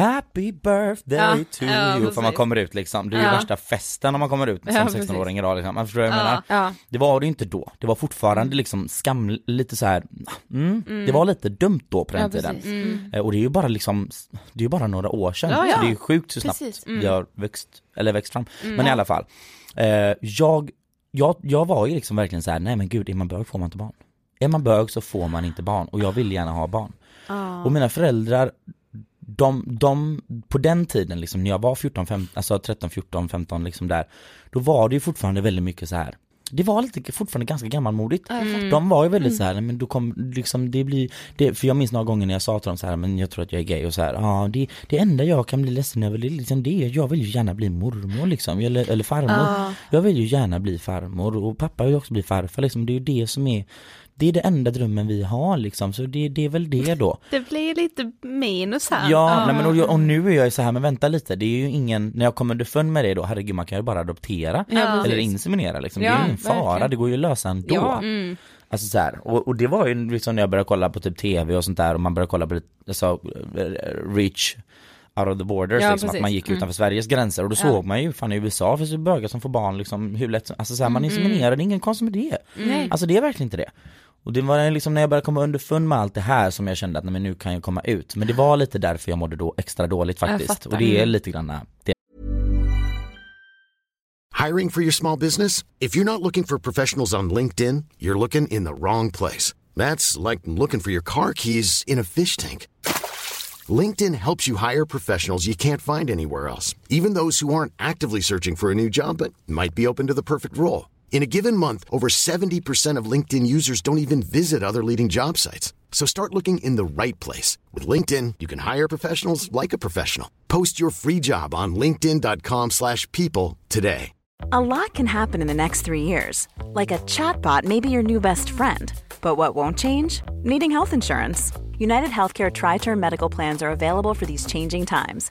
Happy birthday Ja, to ja, you, för man kommer ut liksom. Det är ju Ja. värsta festen när man kommer ut som Ja, 16-åring idag liksom. Man förstår vad jag Ja. menar? Det var det ju inte då. Det var fortfarande liksom skam, lite så här, mm, Mm. det var lite dumt då på den tiden. precis. Mm. Eh, Och det är ju bara liksom, det är ju bara några år sedan. Så det är ju sjukt hur snabbt Precis. vi Mm. har växt, eller växt fram. Mm. Men i alla fall, eh, jag, jag, jag var ju liksom verkligen så här: nej men gud, är man bög får man inte barn. Är man bög så får man inte barn och jag vill gärna ha barn. Ah. Och mina föräldrar, de, de, på den tiden liksom när jag var 14, 15, alltså 13, 14, 15 liksom där, då var det ju fortfarande väldigt mycket så här. Det var lite fortfarande ganska gammalmodigt. Fattar. De var ju väldigt Mm. så här, men då kom liksom det blir, det, för jag minns några gånger när jag sa till dem så här, men jag tror att jag är gay och så här, ja det, det enda jag kan bli ledsen över det är liksom det, jag vill ju gärna bli mormor liksom, eller, eller farmor. Ja. Jag vill ju gärna bli farmor och pappa vill också bli farfar liksom, det är ju det som är, det är det enda drömmen vi har liksom, så det, det är väl det då. Det blir lite minus här. Ja, nej men och, och nu är jag ju så här, men vänta lite, det är ju ingen, när jag kommer underfund med det då, herregud man kan ju bara adoptera Ja, eller inseminera liksom, det Ja, är ingen fara, verkligen. det går ju att lösa ändå. Ja. Mm. Alltså så här, och, och det var ju liksom när jag började kolla på typ tv och sånt där och man började kolla på det, alltså, eh, reach out of the borders Ja, liksom, att man gick Mm. utanför Sveriges gränser och då Ja. såg man ju, fan i USA finns det bögar som får barn liksom hur lätt som, alltså så här, man Mm. inseminerar, det är ingen konstigt med det. Nej. Alltså det är verkligen inte det. Och det var liksom när jag började komma underfund med allt det här som jag kände att nej, men nu kan jag komma ut. Men det var lite därför jag mådde då extra dåligt faktiskt. Och det är Mm. lite grann det. Hiring for your small business? If you're not looking for professionals on LinkedIn, you're looking in the wrong place. That's like looking for your car keys in a fish tank. LinkedIn helps you hire professionals you can't find anywhere else, even those who aren't actively searching for a new job but might be open to the perfect role. In a given month, over 70% of LinkedIn users don't even visit other leading job sites. So start looking in the right place. With LinkedIn, you can hire professionals like a professional. Post your free job on linkedin.com/people slash people today. A lot can happen in the next three years. Like a chatbot may be your new best friend. But what won't change? Needing health insurance. United Healthcare Tri Term Medical Plans are available for these changing times.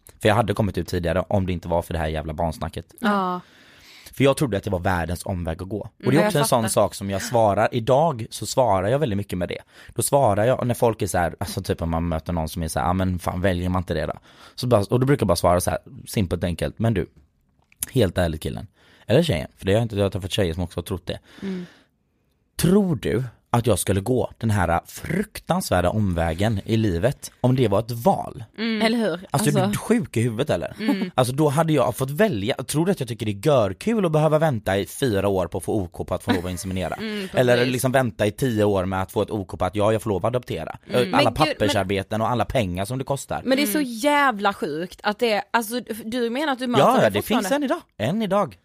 För jag hade kommit ut tidigare om det inte var för det här jävla barnsnacket. Ja. För jag trodde att det var världens omväg att gå. Och det Mm, är jag också en sån sak som jag svarar, idag så svarar jag väldigt mycket med det. Då svarar jag, när folk är så här, alltså typ om man möter någon som är så här, ja men fan väljer man inte det då? Så bara, och då brukar jag bara svara så här, simpelt enkelt, men du, helt ärligt killen, eller tjejen, för det har jag inte, jag har träffat tjejer som också har trott det. Tror du att jag skulle gå den här fruktansvärda omvägen i livet om det var ett val? Eller hur? Alltså, är du sjuk i huvudet eller? Alltså då hade jag fått välja, tror du att jag tycker det är görkul att behöva vänta i fyra år på att få OK på att få lov att inseminera? eller liksom vänta i tio år med att få ett OK på att ja, jag får lov att adoptera. Alla Men pappersarbeten och alla pengar som det kostar. Men det är så jävla sjukt att det alltså du menar att du möter Ja, det ja, det finns än idag, än idag.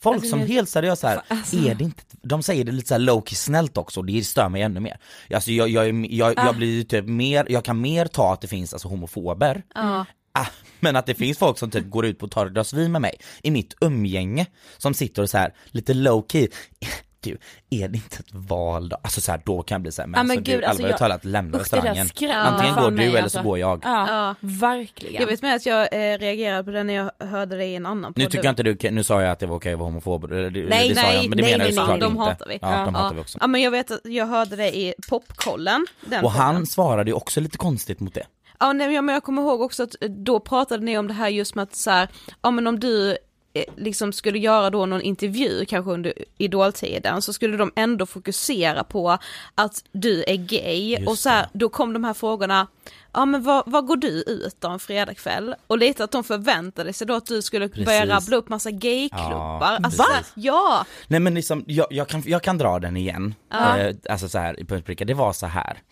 Folk Alltså, som jag- helt seriöst här, Alltså. är det inte, de säger det lite så här low-key snällt också, och det stör mig ännu mer. Alltså jag, jag, är- jag, Ah. jag blir typ mer, jag kan mer ta att det finns alltså homofober, Ja. Ah, men att det finns folk som typ går ut på och tar ett glas vin med mig i mitt umgänge som sitter och så här lite low key du, är det inte ett val då? Alltså så här, då kan jag bli så här, men, Ja, men alltså, gud, du, alltså, allvarligt jag- talat lämna restaurangen. Antingen går du mig, eller alltså. så går jag. Ja, Ja. verkligen. Jag vet med att jag eh, reagerade på det när jag hörde det i en annan podd. Nu tycker jag inte du, nu sa jag att det var okej att vara homofob, det, det, Nej, det sa nej, jag, men det nej, menar jag nej, såklart nej, de inte. hatar vi. Ja, de hatar vi också. Ja men jag vet att jag hörde det i popkollen. Och han svarade ju också lite konstigt mot det. Ja nej, men jag kommer ihåg också att då pratade ni om det här just med att så här, ja men om du eh, liksom skulle göra då någon intervju kanske under idoltiden så skulle de ändå fokusera på att du är gay Just och så här, då kom de här frågorna ja men vad, vad går du ut då en fredagkväll? Och lite att de förväntade sig då att du skulle börja Precis. rabbla upp massa gayklubbar. Ja, alltså, här, ja! Nej men liksom, jag, jag, kan, jag kan dra den igen. Eh, alltså så här det var så här.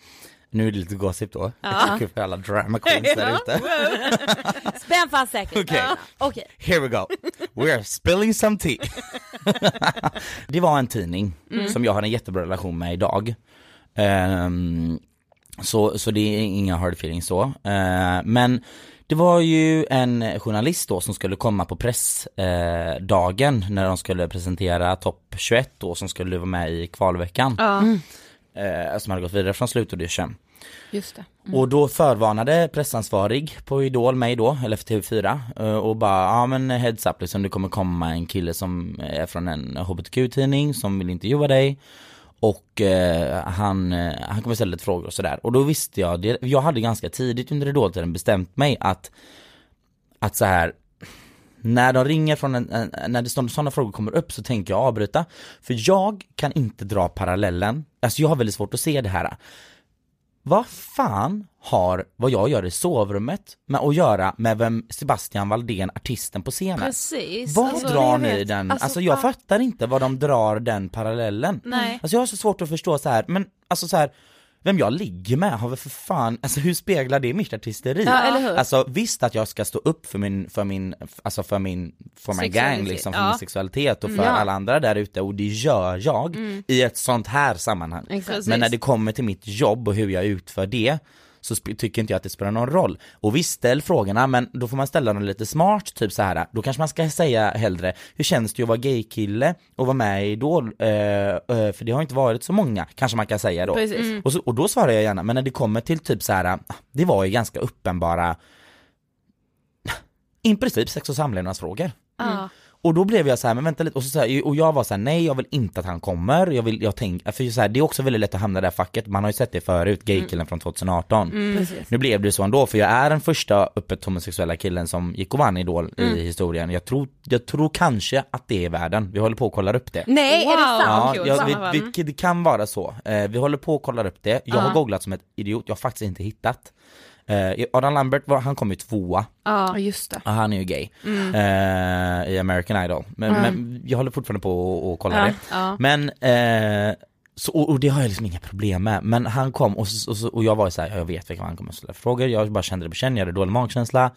Nu är det lite gossip då. Ja. För alla drama queens där ute. Spänn fast säkert. Okej. Ja. Here we go. We are spilling some tea. det var en tidning som jag har en jättebra relation med idag. Ehm, så, så det är inga hard feelings så. Eh, men det var ju en journalist då som skulle komma på pressdagen eh, när de skulle presentera topp 21 då som skulle vara med i kvalveckan. Ja. Eh, som hade gått vidare från slutaudition. Just det. Mm. Och då förvarnade pressansvarig på Idol mig då, eller för TV4 eh, och bara ja men heads up liksom det kommer komma en kille som är från en hbtq-tidning som vill intervjua dig. Och eh, han, eh, han kommer ställa lite frågor och sådär. Och då visste jag, det, jag hade ganska tidigt under Idol-tiden bestämt mig att att så här när de ringer från en, en när det står sådana frågor kommer upp så tänker jag avbryta. För jag kan inte dra parallellen, alltså jag har väldigt svårt att se det här vad fan har vad jag gör i sovrummet med att göra med vem Sebastian Valdén, artisten på scenen? Precis. Vad Alltså, drar ni vet. den, Alltså, alltså, jag ah. fattar inte vad de drar den parallellen. Nej. Alltså jag har så svårt att förstå så här, men alltså så här vem jag ligger med har väl för fan, alltså hur speglar det mitt artisteri? Ja, eller hur? Alltså visst att jag ska stå upp för min, för min, alltså för min, för my gang liksom, för ja. min sexualitet och för Ja. alla andra där ute och det gör jag i ett sånt här sammanhang. Exakt. Men när det kommer till mitt jobb och hur jag utför det så tycker inte jag att det spelar någon roll. Och visst ställ frågorna men då får man ställa dem lite smart, typ så här. då kanske man ska säga hellre, hur känns det att vara gaykille och vara med i Idol? Eh, eh, för det har inte varit så många, kanske man kan säga då. Precis. Och, så, och då svarar jag gärna, men när det kommer till typ så här, det var ju ganska uppenbara i princip sex och samlevnadsfrågor. Ja. Och då blev jag så här, men vänta lite, och, så så här, och jag var så här, nej jag vill inte att han kommer, jag vill, jag tänker, för så här, det är också väldigt lätt att hamna i det här facket, man har ju sett det förut, gaykillen från 2018. Precis. Nu blev det så ändå, för jag är den första öppet homosexuella killen som gick och vann Idol i historien. Jag tror, jag tror kanske att det är världen, vi håller på att kolla upp det. Nej, är det Wow. sant? Ja, kul. ja Samma vi, vi, det kan vara så. Eh, vi håller på att kolla upp det. Jag har googlat som ett idiot, jag har faktiskt inte hittat. Eh, Adam Lambert, var, han kom ju tvåa, Ja, just det. Ja, han är ju gay. Mm. Eh, I American Idol. Men, men jag håller fortfarande på att- kolla Ja, det. ja. Men, eh, så, och, och det har jag liksom inga problem med. Men han kom och, så, och, så, och jag var ju såhär, jag vet vilka han kommer att ställa frågor, jag bara kände det på känn, jag hade dålig magkänsla.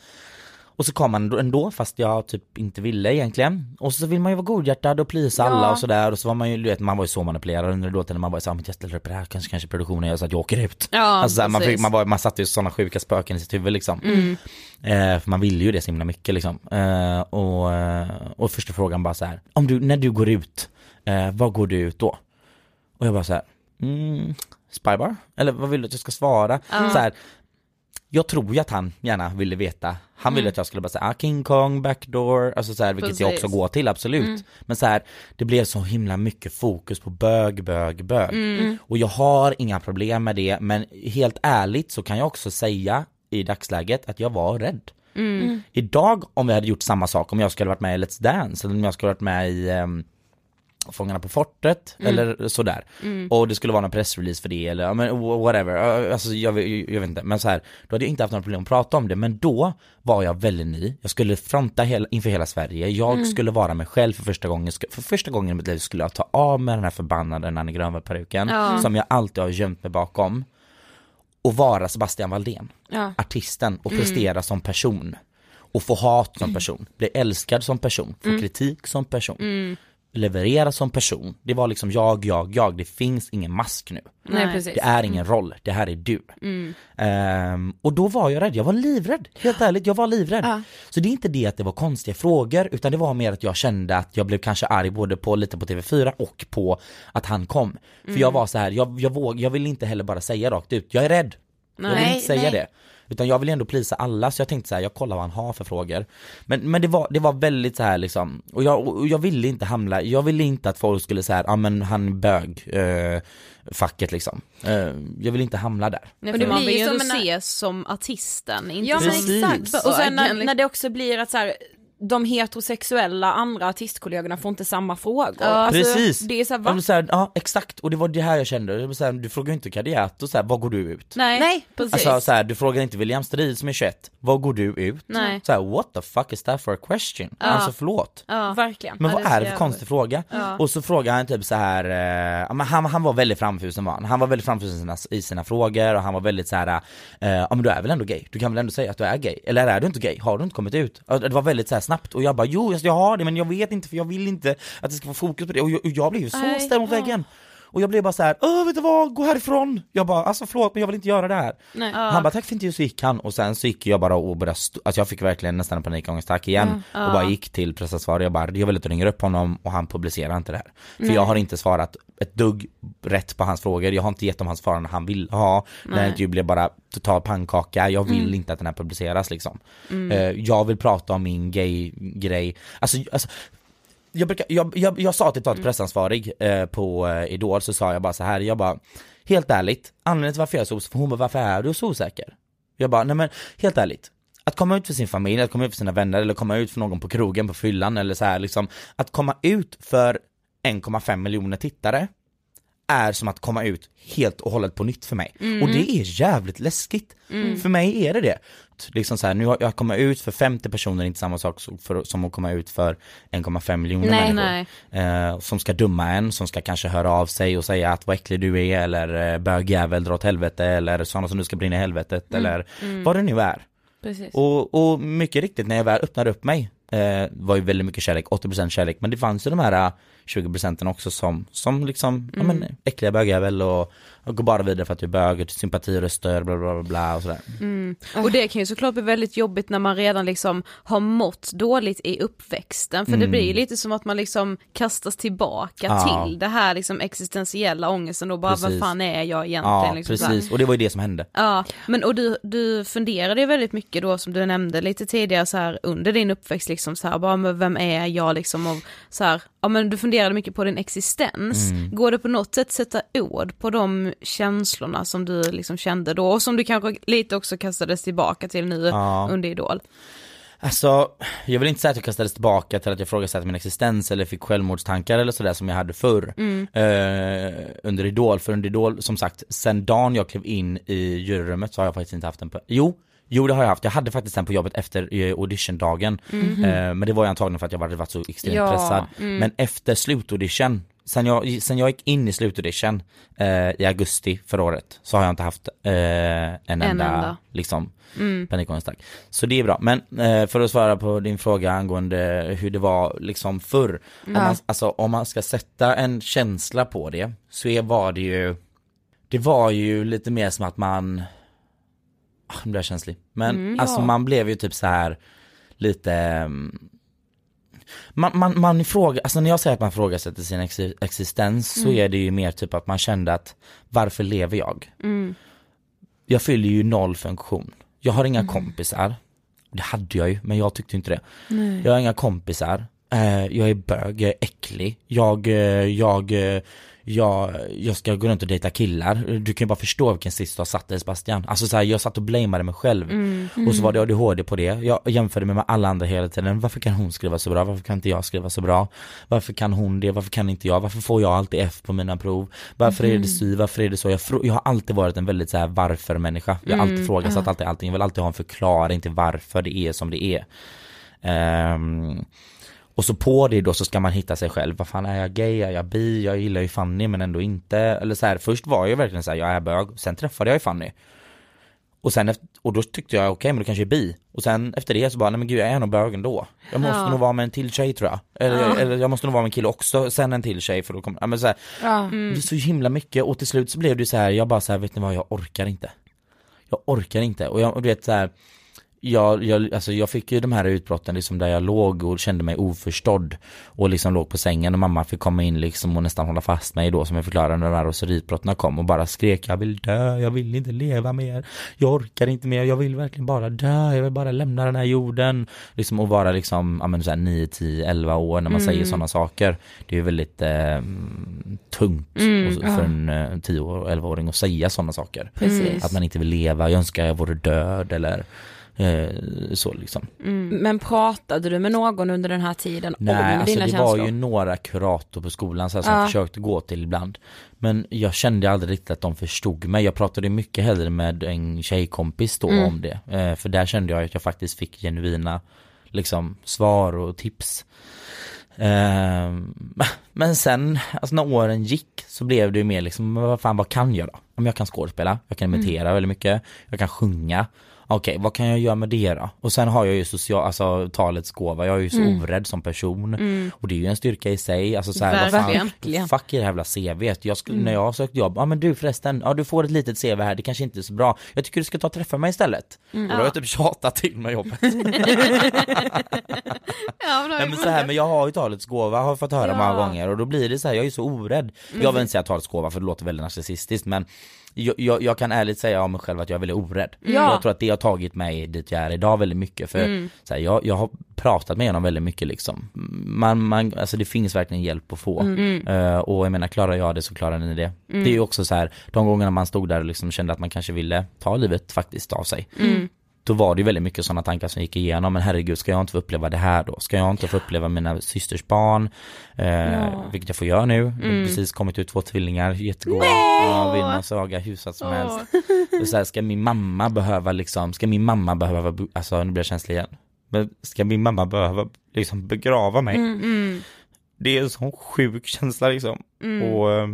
Och så kom han ändå- fast jag typ inte ville egentligen. Och så vill man ju vara godhjärtad och plisa alla Ja. och sådär och så var man ju, du vet man var ju så manipulerad under låten man var såhär, men jag ställer upp det här, kanske, kanske produktionen gör så att jag åker ut. Ja, alltså, så man, fick, man, var, man satte ju sådana sjuka spöken i sitt huvud liksom. Mm. Eh, för man ville ju det så himla mycket liksom. Eh, och, eh, och första frågan bara så här. om du, när du går ut, eh, vad går du ut då? Och jag bara så här, mm, spybar? Eller vad vill du att jag ska svara? Så här, jag tror ju att han gärna ville veta, han ville Mm. att jag skulle bara säga ah, King Kong, backdoor, alltså så här, vilket jag Precis. också går till absolut. Mm. Men så här, det blev så himla mycket fokus på bög, bög, bög. Mm. Och jag har inga problem med det, men helt ärligt så kan jag också säga i dagsläget att jag var rädd. Mm. Idag om vi hade gjort samma sak, om jag skulle varit med i Let's Dance eller om jag skulle varit med i um, Fångarna på fortet Mm. eller sådär. Mm. Och det skulle vara någon pressrelease för det eller ja, men wh- whatever, alltså jag, jag, jag vet inte. Men så här, då hade jag inte haft några problem att prata om det. Men då var jag väldigt ny, jag skulle fronta hela, inför hela Sverige, jag Mm. skulle vara mig själv för första gången. För första gången i mitt liv skulle jag ta av mig den här förbannade Nanne Grönvall-peruken Ja. som jag alltid har gömt mig bakom. Och vara Sebastian Valdén Ja. artisten och Mm. prestera som person och få hat som person, bli älskad som person, få Mm. kritik som person, Mm. Leverera som person. Det var liksom jag, jag, jag, det finns ingen mask nu. Nej, precis. Det är ingen roll, det här är du. Mm. Ehm, och då var jag rädd, jag var livrädd, helt ärligt, jag var livrädd. Ja. Så det är inte det att det var konstiga frågor, utan det var mer att jag kände att jag blev kanske arg både på lite på TV4 och på att han kom. För Mm. jag var så här, jag, jag, våg, jag vill inte heller bara säga rakt ut, jag är rädd. Jag vill Nej, inte säga nej. det. Utan jag vill ändå plisa alla, så jag tänkte så här, jag kollar vad han har för frågor. Men, men det, var, det var väldigt så här liksom, och jag, och jag ville inte hamna, jag ville inte att folk skulle säga, ja men han är bög, eh, facket liksom. Eh, jag vill inte hamna där. Nej, Men för det man blir vill ju ändå som en- ses som artisten, inte Ja men exakt, och sen när, när det också blir att så här, de heterosexuella andra artistkollegorna får inte samma frågor. Alltså, Precis! Det är så här, Ja, va? så här, ja exakt, och det var det här jag kände, så här, du frågar ju inte Kadiatou så här, vad går du ut? Nej, Nej, precis. Alltså så här, du frågar inte William Strid som är 21, vad går du ut? Nej. Så här, what the fuck is that for a question? Alltså förlåt. Ja. Verkligen. Men Ja, vad det är det för konstig fråga? Ja. Och så frågar han typ så här, eh, ja, men han, han var väldigt framfusen var han. Han var väldigt framfusen i sina, i sina frågor och han var väldigt så här, eh, ja men du är väl ändå gay? Du kan väl ändå säga att du är gay? Eller är du inte gay? Har du inte kommit ut? Ja, Det var väldigt så här snabbt och jag bara, jo jag har det men jag vet inte för jag vill inte att det ska få fokus på det. Och jag, och jag blev ju så ställd mot väggen. Och jag blev bara så här, åh vet du vad, gå härifrån! Jag bara, alltså förlåt men jag vill inte göra det här. Nej. Han bara tack för intervjun så gick han och sen så gick jag bara och började, st- alltså jag fick verkligen nästan en panikångestattack igen Ja. och bara gick till pressansvarig jag bara, jag vill att du ringer upp honom och han publicerar inte det här. För jag har inte svarat ett dugg rätt på hans frågor, jag har inte gett dem hans svar han vill ha. Den här Nej. intervjun blev bara total pannkaka, jag vill Mm. inte att den här publiceras liksom. Eh, jag vill prata om min gay-grej, alltså, alltså jag, brukar, jag, jag, jag sa till Mm. ett pressansvarig eh, på eh, Idol så sa jag bara så här, jag bara Helt ärligt, anledningen till varför jag är så osäker, hon bara varför är du så osäker? Jag bara nej men helt ärligt att komma ut för sin familj, att komma ut för sina vänner eller komma ut för någon på krogen på fyllan eller så här liksom Att komma ut för 1,5 miljoner tittare är som att komma ut helt och hållet på nytt för mig. Mm. Och det är jävligt läskigt. För mig är det det. Liksom så här, nu har jag kommit ut för 50 personer, inte samma sak som för, som att komma ut för 1,5 miljoner Nej, människor. nej. Eh, som ska döma en, som ska kanske höra av sig och säga att vad äcklig du är eller eh, bögjävel dra åt helvete eller sådana som du ska brinna i helvetet eller vad det nu är. Precis. Och, och mycket riktigt när jag väl öppnade upp mig eh, var ju väldigt mycket kärlek, 80% kärlek men det fanns ju de här eh, 20% också som, som liksom, ja men äckliga bögjävel och, och går bara vidare för att du är bög, sympatiröster bla bla bla, bla och sådär. Mm. Och det kan ju såklart bli väldigt jobbigt när man redan liksom har mått dåligt i uppväxten för det Mm. blir ju lite som att man liksom kastas tillbaka Ja. till det här liksom existentiella ångesten och bara Precis. vem fan är jag egentligen? Ja liksom precis, och det var ju det som hände. Ja, men och du, du funderade ju väldigt mycket då som du nämnde lite tidigare så här under din uppväxt liksom så här bara men vem är jag liksom och så här, ja men du funderade mycket på din existens. Mm. Går det på något sätt sätta ord på de känslorna som du liksom kände då och som du kanske lite också kastades tillbaka till nu Ja. under Idol? Alltså, jag vill inte säga att jag kastades tillbaka till att jag ifrågasatte min existens eller fick självmordstankar eller sådär som jag hade förr eh, under Idol, för under Idol, som sagt, sen dagen jag klev in i juryrummet så har jag faktiskt inte haft en jo, jo det har jag haft, jag hade faktiskt en på jobbet efter eh, auditiondagen, eh, men det var ju antagligen för att jag hade varit så extremt Ja, pressad, men efter slutaudition Sen jag, sen jag gick in i slutaudition eh, i augusti förra året så har jag inte haft eh, en, enda, enda. liksom panikångestattack. Så det är bra. Men eh, för att svara på din fråga angående hur det var liksom förr. Om, man, alltså, om man ska sätta en känsla på det så är, var det ju Det var ju lite mer som att man Nu blir jag känslig. Men alltså man blev ju typ så här lite mm, man, man, man frågar, alltså när jag säger att man ifrågasätter sin ex existens så är det ju mer typ att man kände att varför lever jag? Jag fyller ju noll funktion. Jag har inga kompisar. Det hade jag ju, men jag tyckte inte det. Jag har inga kompisar. Eh, jag är bög, jag är äcklig. Jag, eh, jag, eh, jag, jag ska gå runt och dejta killar. Du kan ju bara förstå vilken sits du har satt dig Sebastian. Alltså så här, jag satt och blameade mig själv. Och så var det ADHD på det. Jag jämförde mig med alla andra hela tiden. Varför kan hon skriva så bra? Varför kan inte jag skriva så bra? Varför kan hon det? Varför kan inte jag? Varför får jag alltid F på mina prov? Varför är det si? Varför är det så? Jag, jag har alltid varit en väldigt så här varför människa. Jag har alltid ifrågasatt alltid allting. Jag vill alltid ha en förklaring till varför det är som det är. Ehm, och så på det då så ska man hitta sig själv. Vad fan är jag gay? Är jag bi? Jag gillar ju Fanny men ändå inte. Eller så här, först var jag verkligen så här, jag är bög. Sen träffade jag ju Fanny. Och sen efter, och då tyckte jag okej men då kanske är bi. Och sen efter det så bara, nej men gud jag är nog bög ändå. Jag måste Ja. nog vara med en till tjej tror jag. Eller, eller jag måste nog vara med en kille också, sen en till tjej för då kommer, ja men så här, Ja. det är så himla mycket och till slut så blev det så här, jag bara så här, vet ni vad, jag orkar inte. Jag orkar inte och jag, och du vet så här, jag, jag, alltså jag fick ju de här utbrotten liksom där jag låg och kände mig oförstådd och liksom låg på sängen och mamma fick komma in liksom och nästan hålla fast mig då som jag förklarade när de här roseritbrotten kom och bara skrek jag vill dö, jag vill inte leva mer, jag orkar inte mer, jag vill verkligen bara dö, jag vill bara lämna den här jorden. Liksom och vara liksom, ja men såhär 9, 10, 11 år när man säger sådana saker. Det är ju väldigt eh, tungt så- för en eh, 10 och 11-åring att säga sådana saker. Precis. Att man inte vill leva, jag önskar jag vore död eller eh, så liksom. Men pratade du med någon under den här tiden Nej, om alltså dina det känslor? var ju några kurator på skolan så här, som Ja. jag försökte gå till ibland. Men jag kände aldrig riktigt att de förstod mig. Jag pratade mycket hellre med en tjejkompis då Mm. om det. Eh, för där kände jag att jag faktiskt fick genuina liksom, svar och tips. Ehm, men sen, alltså när åren gick så blev det ju mer liksom, vad fan vad kan jag då? Om jag kan skådespela, jag kan imitera väldigt mycket, jag kan sjunga. Okej, vad kan jag göra med det då? Och sen har jag ju social, alltså talets gåva, jag är ju så orädd som person. Och det är ju en styrka i sig, alltså så här, vad fan, fuck i det här jävla CVt. Jag skulle, när jag har sökt jobb, ja men du förresten, ja du får ett litet CV här, det kanske inte är så bra. Jag tycker du ska ta och träffa mig istället. Och då har jag typ tjatat till mig jobbet. Ja, men, Nej men så här, men jag har ju talets gåva har jag fått höra många gånger och då blir det så här, jag är så orädd. Jag vill inte säga talets gåva för det låter väldigt narcissistiskt men jag, jag, jag kan ärligt säga om mig själv att jag är väldigt orädd. Ja. Jag tror att det har tagit mig dit jag är idag väldigt mycket för så här, jag, jag har pratat med honom väldigt mycket liksom. Man, man, alltså det finns verkligen hjälp att få. Eh, och jag menar klarar jag det så klarar ni det. Det är ju också så här, de gångerna man stod där och liksom kände att man kanske ville ta livet faktiskt av sig då var det ju väldigt mycket sådana tankar som gick igenom, men herregud ska jag inte få uppleva det här då? Ska jag inte få uppleva mina systers barn? Eh, Vilket jag får göra nu, har precis kommit ut två tvillingar, jättegoda, ja, Saga, hur satt som helst. Och så här, ska min mamma behöva liksom, ska min mamma behöva, alltså nu blir jag känslig igen. Men ska min mamma behöva liksom begrava mig? Det är en sån sjuk känsla liksom. Och eh,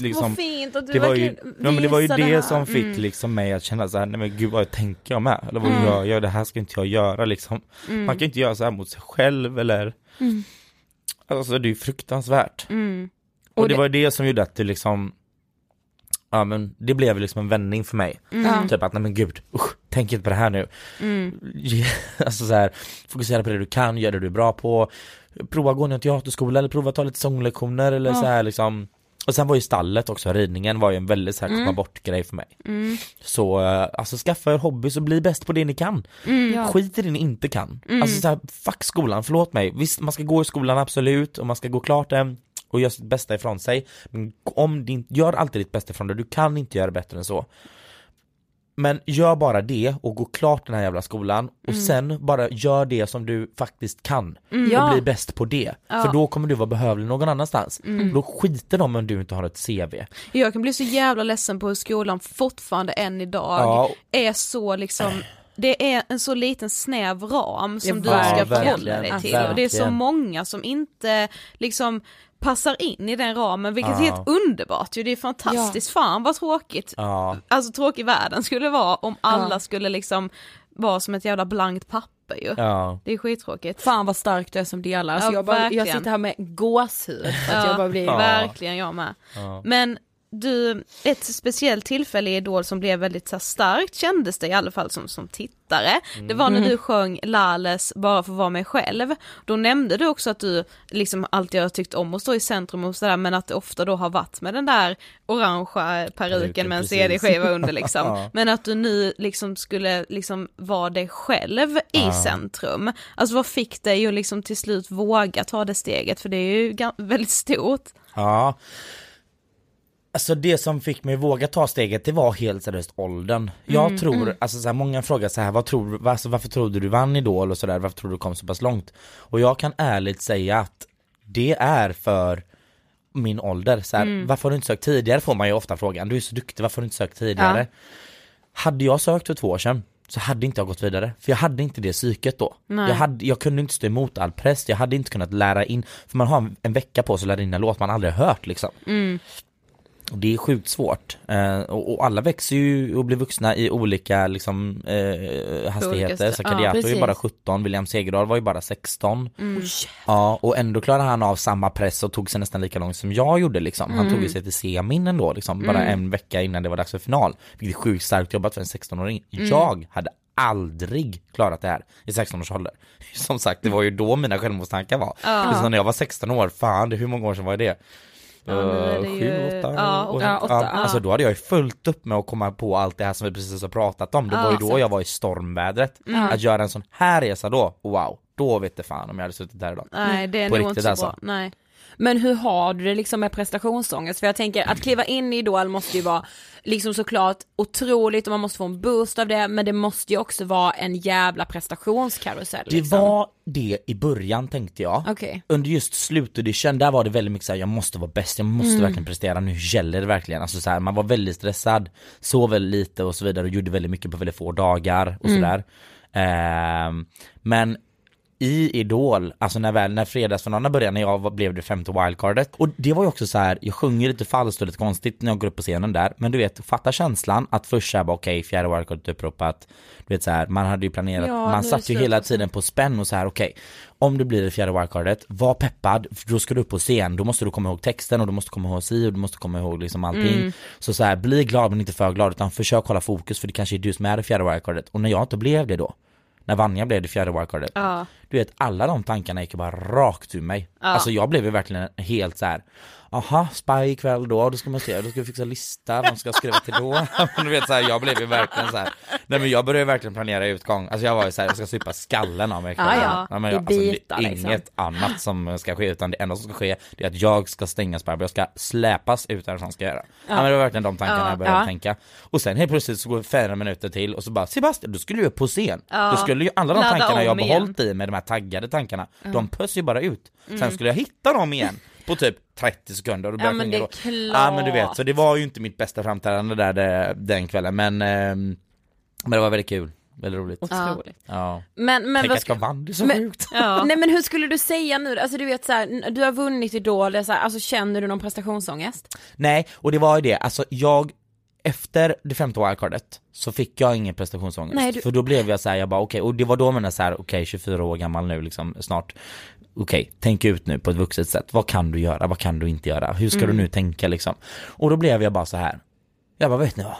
liksom Vad fint att du det var ju, ja, men det var ju det, här. som fick Mm. liksom mig att känna så här, nej men gud vad tänker jag med? Eller vad Mm. gör jag? Det här ska inte jag göra liksom. Man kan inte göra så här mot sig själv eller Alltså det är ju fruktansvärt. Mm. Och, Och det det- var ju det som gjorde att det liksom Ja men det blev liksom en vändning för mig. Ja. Typ att nej men gud, usch, tänk inte på det här nu. Mm. alltså så här, fokusera på det du kan, gör det du är bra på. Prova gå ner till teaterskola eller prova ta lite sånglektioner eller så här liksom. Och sen var ju stallet också, ridningen var ju en väldigt så här komma bort grej för mig. Så eh, alltså skaffa er hobby så bli bäst på det ni kan. Skit i det ni inte kan. Alltså så här, fuck skolan, förlåt mig. Visst man ska gå i skolan absolut och man ska gå klart den och göra sitt bästa ifrån sig. Men om din, gör alltid ditt bästa ifrån dig, du kan inte göra bättre än så. Men gör bara det och gå klart den här jävla skolan och sen bara gör det som du faktiskt kan Ja. och bli bäst på det. För då kommer du vara behövlig någon annanstans. Då skiter de om du inte har ett CV. Jag kan bli så jävla ledsen på hur skolan fortfarande än idag Ja. är så liksom det är en så liten snäv ram som Ja, du ska förhålla dig till och det är så många som inte liksom passar in i den ramen vilket är Ja. helt underbart ju, det är fantastiskt, fan vad tråkigt, Ja, alltså tråkig världen skulle vara om alla Ja. skulle liksom vara som ett jävla blankt papper ju. ja. Det är skittråkigt. Fan vad starkt du är som delar. Alltså Ja, jag, bara, jag sitter här med gåshud Ja. jag bara blir... Ja. Verkligen jag med. Ja. Men du, ett speciellt tillfälle i Idol som blev väldigt så starkt kändes det i alla fall som, som tittare. Det var när du sjöng Lales Bara för att vara mig själv. Då nämnde du också att du liksom alltid har tyckt om att stå i centrum och sådär men att det ofta då har varit med den där orangea peruken med en. CD-skiva under liksom. Men att du nu liksom skulle liksom vara dig själv i centrum. Alltså vad fick dig att liksom till slut våga ta det steget? För det är ju väldigt stort. Ja. Alltså det som fick mig våga ta steget det var helt seriöst åldern. Jag tror, alltså så här, många frågar så här, vad tror, alltså, varför trodde du vann Idol? och sådär, varför tror du kom så pass långt? Och jag kan ärligt säga att det är för min ålder, så här, varför har du inte sökt tidigare? får man ju ofta frågan, du är så duktig, varför har du inte sökt tidigare? Hade jag sökt för två år sedan så hade inte jag gått vidare, för jag hade inte det psyket då. Jag, hade, jag kunde inte stå emot all press, jag hade inte kunnat lära in, för man har en, en vecka på sig att lära in en låt man aldrig hört liksom. Det är sjukt svårt. Eh, och, och alla växer ju och blir vuxna i olika liksom, eh, hastigheter. Så Ja, är ju precis. bara 17, William Segerdahl var ju bara 16. Ja, och ändå klarade han av samma press och tog sig nästan lika långt som jag gjorde liksom. Han tog ju sig till semin ändå liksom, bara en vecka innan det var dags för final. Vilket är sjukt starkt jobbat för en 16-åring. Jag hade aldrig klarat det här i 16 års ålder. Som sagt, det var ju då mina självmordstankar var. Ja. när jag var 16 år, fan, det, hur många år sedan var det? Eh, ju- Sju, åtta, ja, åtta, åtta, ja, Alltså då hade jag ju fullt upp med att komma på allt det här som vi precis har pratat om. Det var ju då jag var i stormvädret. Att göra en sån här resa då, wow, då vet det fan om jag hade suttit där idag. Nej det är På nog riktigt inte så alltså. bra. Nej. Men hur har du det liksom med prestationsångest? För jag tänker att kliva in i Idol måste ju vara liksom såklart otroligt och man måste få en boost av det men det måste ju också vara en jävla prestationskarusell. Det liksom. var det i början tänkte jag. Okej. Under just slutaudition, där var det väldigt mycket såhär, jag måste vara bäst, jag måste verkligen prestera, nu gäller det verkligen. Alltså så här, man var väldigt stressad, sov väldigt lite och så vidare och gjorde väldigt mycket på väldigt få dagar och sådär. Ehm, men i Idol, alltså när väl, när fredagsfinalen började, när jag blev det femte wildcardet. Och det var ju också så här, jag sjunger lite falskt och lite konstigt när jag går upp på scenen där. Men du vet, fatta känslan att först såhär bara okej, fjärde wildcardet uppropat. Du vet så här, man hade ju planerat, Ja, man satt ju hela tiden på spänn och så här okej, om det blir det fjärde wildcardet, var peppad, för då ska du upp på scen, då måste du komma ihåg texten och du måste komma ihåg si och du måste komma ihåg liksom allting. Så så här, bli glad men inte för glad utan försök hålla fokus för det kanske är du som är det fjärde wildcardet. Och när jag inte blev det då, när Vanja blev det fjärde wildcardet, Ja. du vet alla de tankarna gick bara rakt ur mig. Alltså jag blev ju verkligen helt så här. Aha, spy ikväll då, då ska man se, då ska vi fixa lista, vem ska jag skriva till då? Men du vet så här, jag blev ju verkligen så här. Nej men jag började verkligen planera utgång, alltså jag var ju så här, jag ska supa skallen av mig ikväll. Ja, ja. men I jag, alltså, det är liksom. inget annat som ska ske, utan det enda som ska ske, det är att jag ska stänga Spybar, jag ska släpas ut där som ska göra. Ja. men det var verkligen de tankarna jag började Ja. tänka. Och sen helt plötsligt så går det fyra minuter till och så bara Sebastian, du skulle ju upp på scen. Då skulle ju alla de Ladda tankarna jag behållit i med de här taggade tankarna, de pös ju bara ut. Sen skulle jag hitta dem igen på typ 30 sekunder och då Ja, började men jag det är klart. Ja men du vet, så det var ju inte mitt bästa framträdande där det, den kvällen men ehm, Men det var väldigt kul, väldigt roligt. Otroligt. Ja. Men, men Tänk vad att jag vann, det är så Men- sjukt. Nej men hur skulle du säga nu, alltså du vet så här, du har vunnit Idol, det så här, alltså känner du någon prestationsångest? Nej, och det var ju det, alltså jag efter det femte wildcardet så fick jag ingen prestationsångest. Nej, du- För då blev jag så här, jag bara okej, och det var då jag menade så här, okej 24 år gammal nu liksom snart. Okej, tänk ut nu på ett vuxet sätt. Vad kan du göra? Vad kan du inte göra? Hur ska du nu tänka liksom? Och då blev jag bara så här. Jag bara, vet ni vad?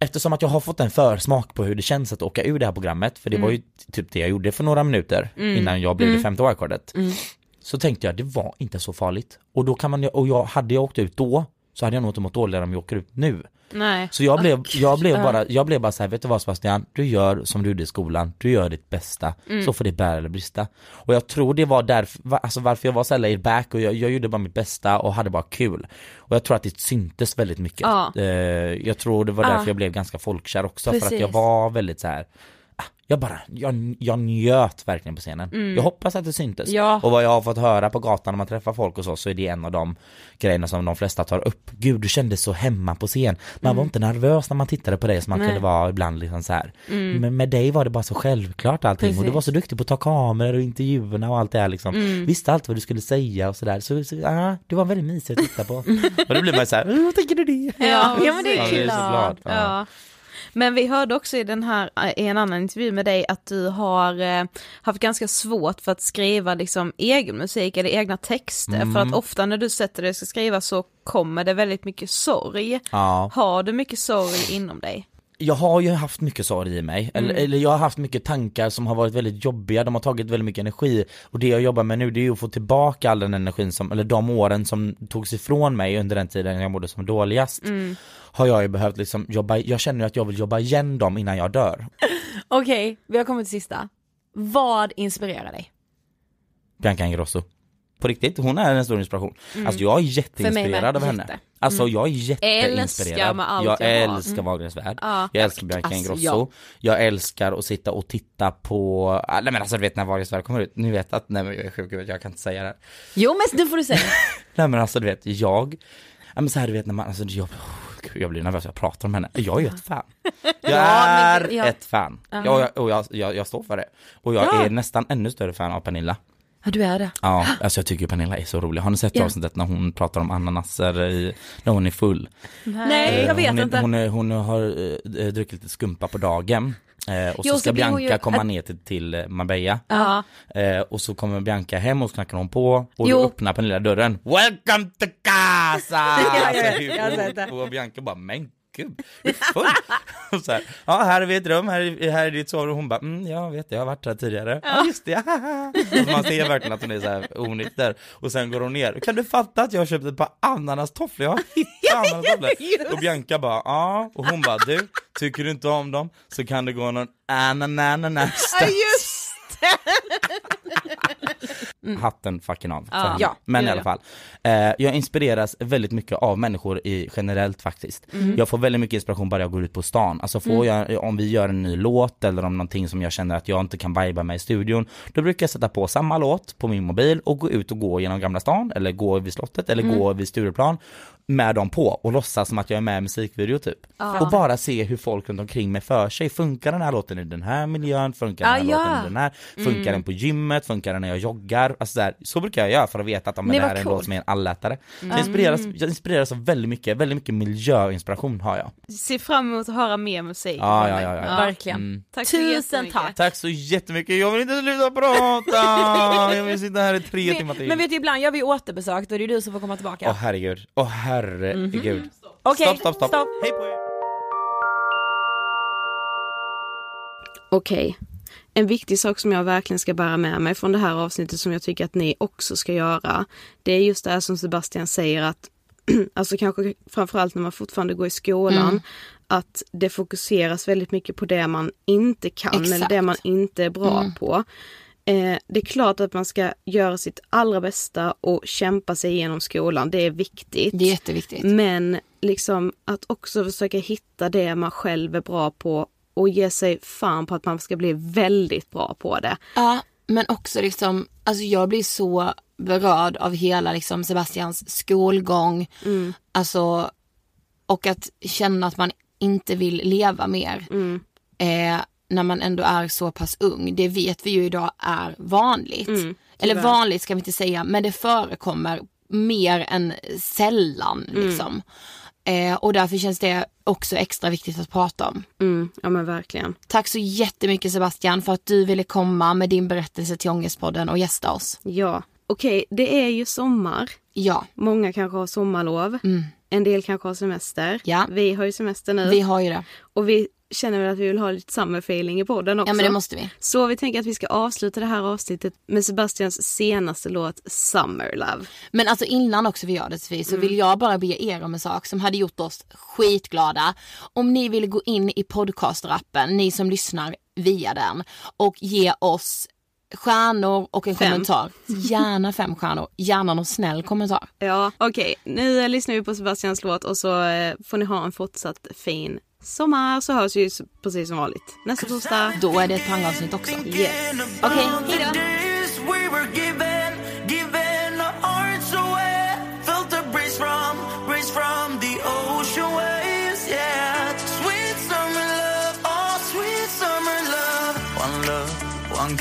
Eftersom att jag har fått en försmak på hur det känns att åka ur det här programmet, för det var ju typ det jag gjorde för några minuter innan jag blev det femte wildcardet. Så tänkte jag, det var inte så farligt. Och då kan man, och jag, hade jag åkt ut då, så hade jag nog inte mått dåligare om jag åker ut nu. Nej. Så jag blev, jag blev bara, jag blev bara så här, vet du vad Sebastian, du gör som du gjorde i skolan, du gör ditt bästa, så får det bära eller brista. Och jag tror det var därför, alltså varför jag var så här laid back och jag, jag gjorde bara mitt bästa och hade bara kul. Och jag tror att det syntes väldigt mycket. Ja. Eh, jag tror det var därför Ja. jag blev ganska folkkär också, för att Precis. jag var väldigt så här. Ah, Jag bara, jag, jag njöt verkligen på scenen. Jag hoppas att det syntes. Ja. Och vad jag har fått höra på gatan när man träffar folk och så, så är det en av de grejerna som de flesta tar upp. Gud, du kändes så hemma på scen. Man var inte nervös när man tittade på dig som man Nej. kunde vara ibland liksom så här. Men med dig var det bara så självklart allting och du Precis. var så duktig på att ta kameror och intervjuerna och allt det här liksom. Visste allt vad du skulle säga och sådär. Så, så ja, det var väldigt mysigt att titta på. och då blir man så här, "Åh, vad tänker du det? Ja, ja men det Ja, är det är klart. så glad. Ja. Men vi hörde också i den här, eh, i en annan intervju med dig att du har eh, haft ganska svårt för att skriva liksom egen musik eller egna texter. Mm. För att ofta när du sätter dig och ska skriva så kommer det väldigt mycket sorg. Ja. Har du mycket sorg inom dig? Jag har ju haft mycket sorg i mig, eller, Mm. eller jag har haft mycket tankar som har varit väldigt jobbiga, de har tagit väldigt mycket energi och det jag jobbar med nu det är ju att få tillbaka all den energin som, eller de åren som togs ifrån mig under den tiden jag mådde som dåligast Mm. har jag ju behövt liksom jobba, jag känner ju att jag vill jobba igen dem innan jag dör. Okej, vi har kommit till sista. Vad inspirerar dig? Bianca Ingrosso. På riktigt, hon är en stor inspiration. Mm. Alltså jag är jätteinspirerad av henne. jätte. Alltså Mm. jag är jätteinspirerad. Jag jag älskar Mm. Wahlgrens värld. Ja. Jag älskar Bianca Alltså, Ingrosso. ja. Jag älskar att sitta och titta på, ah, nej men alltså du vet när Wahlgrens värld kommer ut, ni vet att, nej men jag är sjuk, jag kan inte säga det här. Jo men nu får du säga. Nej men alltså du vet, jag, ja men så här du vet när man, alltså jag, jag blir nervös jag pratar om henne. Jag är ju ett fan. Jag Ja, är men- ja. ett fan. Ja, och jag, och jag, jag, jag står för det. Och jag Ja. är nästan ännu större fan av Pernilla. Ja du är det. Ja, alltså jag tycker Pernilla är så rolig. Har ni sett Ja. avsnittet när hon pratar om ananaser i, när hon är full? Nej, Eh, jag vet hon är, inte. Hon, är, hon har eh, druckit lite skumpa på dagen. Eh, och Jo, så så ska hon Bianca ju- komma ner till, till Marbella. Ja. Eh, och så kommer Bianca hem och så knackar hon på och Jo. då öppnar Pernilla dörren. Welcome to casa! Ja, hon. sett det. och Bianca bara, men gud, full. och så här, ja här är vi ett rum, här är, här är ditt sovrum. Hon bara, mm, jag vet det, jag har varit här tidigare. Ja, just det, och man ser verkligen att hon är så här onykter. Och sen går hon ner, kan du fatta att jag har köpt ett par ananastofflor? Jag har hittat ananastofflor. Och Bianca bara, ja, och hon bara, du, tycker du inte om dem så kan det gå någon anananas Ja just hatten fucking av för Ja. Men i alla fall, eh, jag inspireras väldigt mycket av människor i, generellt faktiskt. Mm. Jag får väldigt mycket inspiration bara jag går ut på stan. Alltså får Mm. jag, om vi gör en ny låt eller om någonting som jag känner att jag inte kan viba med i studion, då brukar jag sätta på samma låt på min mobil och gå ut och gå genom Gamla stan eller gå vid slottet eller Mm. gå vid Stureplan med dem på och låtsas som att jag är med i musikvideo typ. Ja. Och bara se hur folk runt omkring mig för sig. Funkar den här låten i den här miljön? Funkar den här Ah, ja. låten i den här? Funkar Mm. den på gymmet? Funkar den när jag joggar? Alltså så, här, så brukar jag göra för att veta att Nej, det här är en låt som är en allätare. Mm. jag, inspireras, jag inspireras av väldigt mycket, väldigt mycket miljöinspiration har jag. Se fram emot att höra mer musik. Ja, ja, ja, ja. Verkligen. Mm. Tack så Tusen jättemycket. tack. Tack så jättemycket, jag vill inte sluta prata! Jag vill sitta här i tre timmar till. Men vet du ibland gör vi återbesök då är det du som får komma tillbaka. Åh herregud, åh herregud. Okej, Stopp, stopp, stopp. stopp. Hej på er! Okej. En viktig sak som jag verkligen ska bära med mig från det här avsnittet som jag tycker att ni också ska göra. Det är just det här som Sebastian säger att, alltså kanske framförallt när man fortfarande går i skolan, Mm. att det fokuseras väldigt mycket på det man inte kan eller Exakt. det man inte är bra Mm. på. Eh, det är klart att man ska göra sitt allra bästa och kämpa sig igenom skolan, det är viktigt. Det är jätteviktigt. Men liksom att också försöka hitta det man själv är bra på och ge sig fan på att man ska bli väldigt bra på det. Ja, men också liksom, alltså jag blir så berörd av hela liksom Sebastians skolgång. Mm. Alltså, och att känna att man inte vill leva mer. Mm. Eh, när man ändå är så pass ung. Det vet vi ju idag är vanligt. Mm, Eller vanligt ska vi inte säga, men det förekommer mer än sällan Mm. liksom. Eh, och därför känns det också extra viktigt att prata om. Mm, ja men verkligen. Tack så jättemycket Sebastian för att du ville komma med din berättelse till Ångestpodden och gästa oss. Ja, okej det är ju sommar. Ja, Många kanske har sommarlov. mm. En del kanske har semester. Ja. Vi har ju semester nu. vi har ju det. Och vi känner väl att vi vill ha lite summer feeling i podden också. Ja men det måste vi. Så vi tänker att vi ska avsluta det här avsnittet med Sebastians senaste låt Summer Love. Men alltså innan också vi gör det Sofie, så Mm. vill jag bara be er om en sak som hade gjort oss skitglada. Om ni vill gå in i podcastrappen, ni som lyssnar via den och ge oss stjärnor och en Fem. kommentar. Gärna fem stjärnor, gärna någon snäll kommentar. Ja, okej. Nu eh, lyssnar vi på Sebastians låt och så eh, får ni ha en fortsatt fin sommar så hörs vi precis som vanligt nästa torsdag. Då är det ett pangavsnitt också. Yes. Okej, hejdå!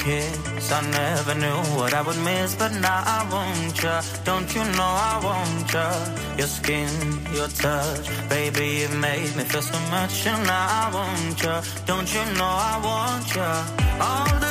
Kiss. I never knew what I would miss, but now I want ya. Don't you know I want ya? Your skin, your touch, baby, it made me feel so much, and now I want ya. Don't you know I want ya? All the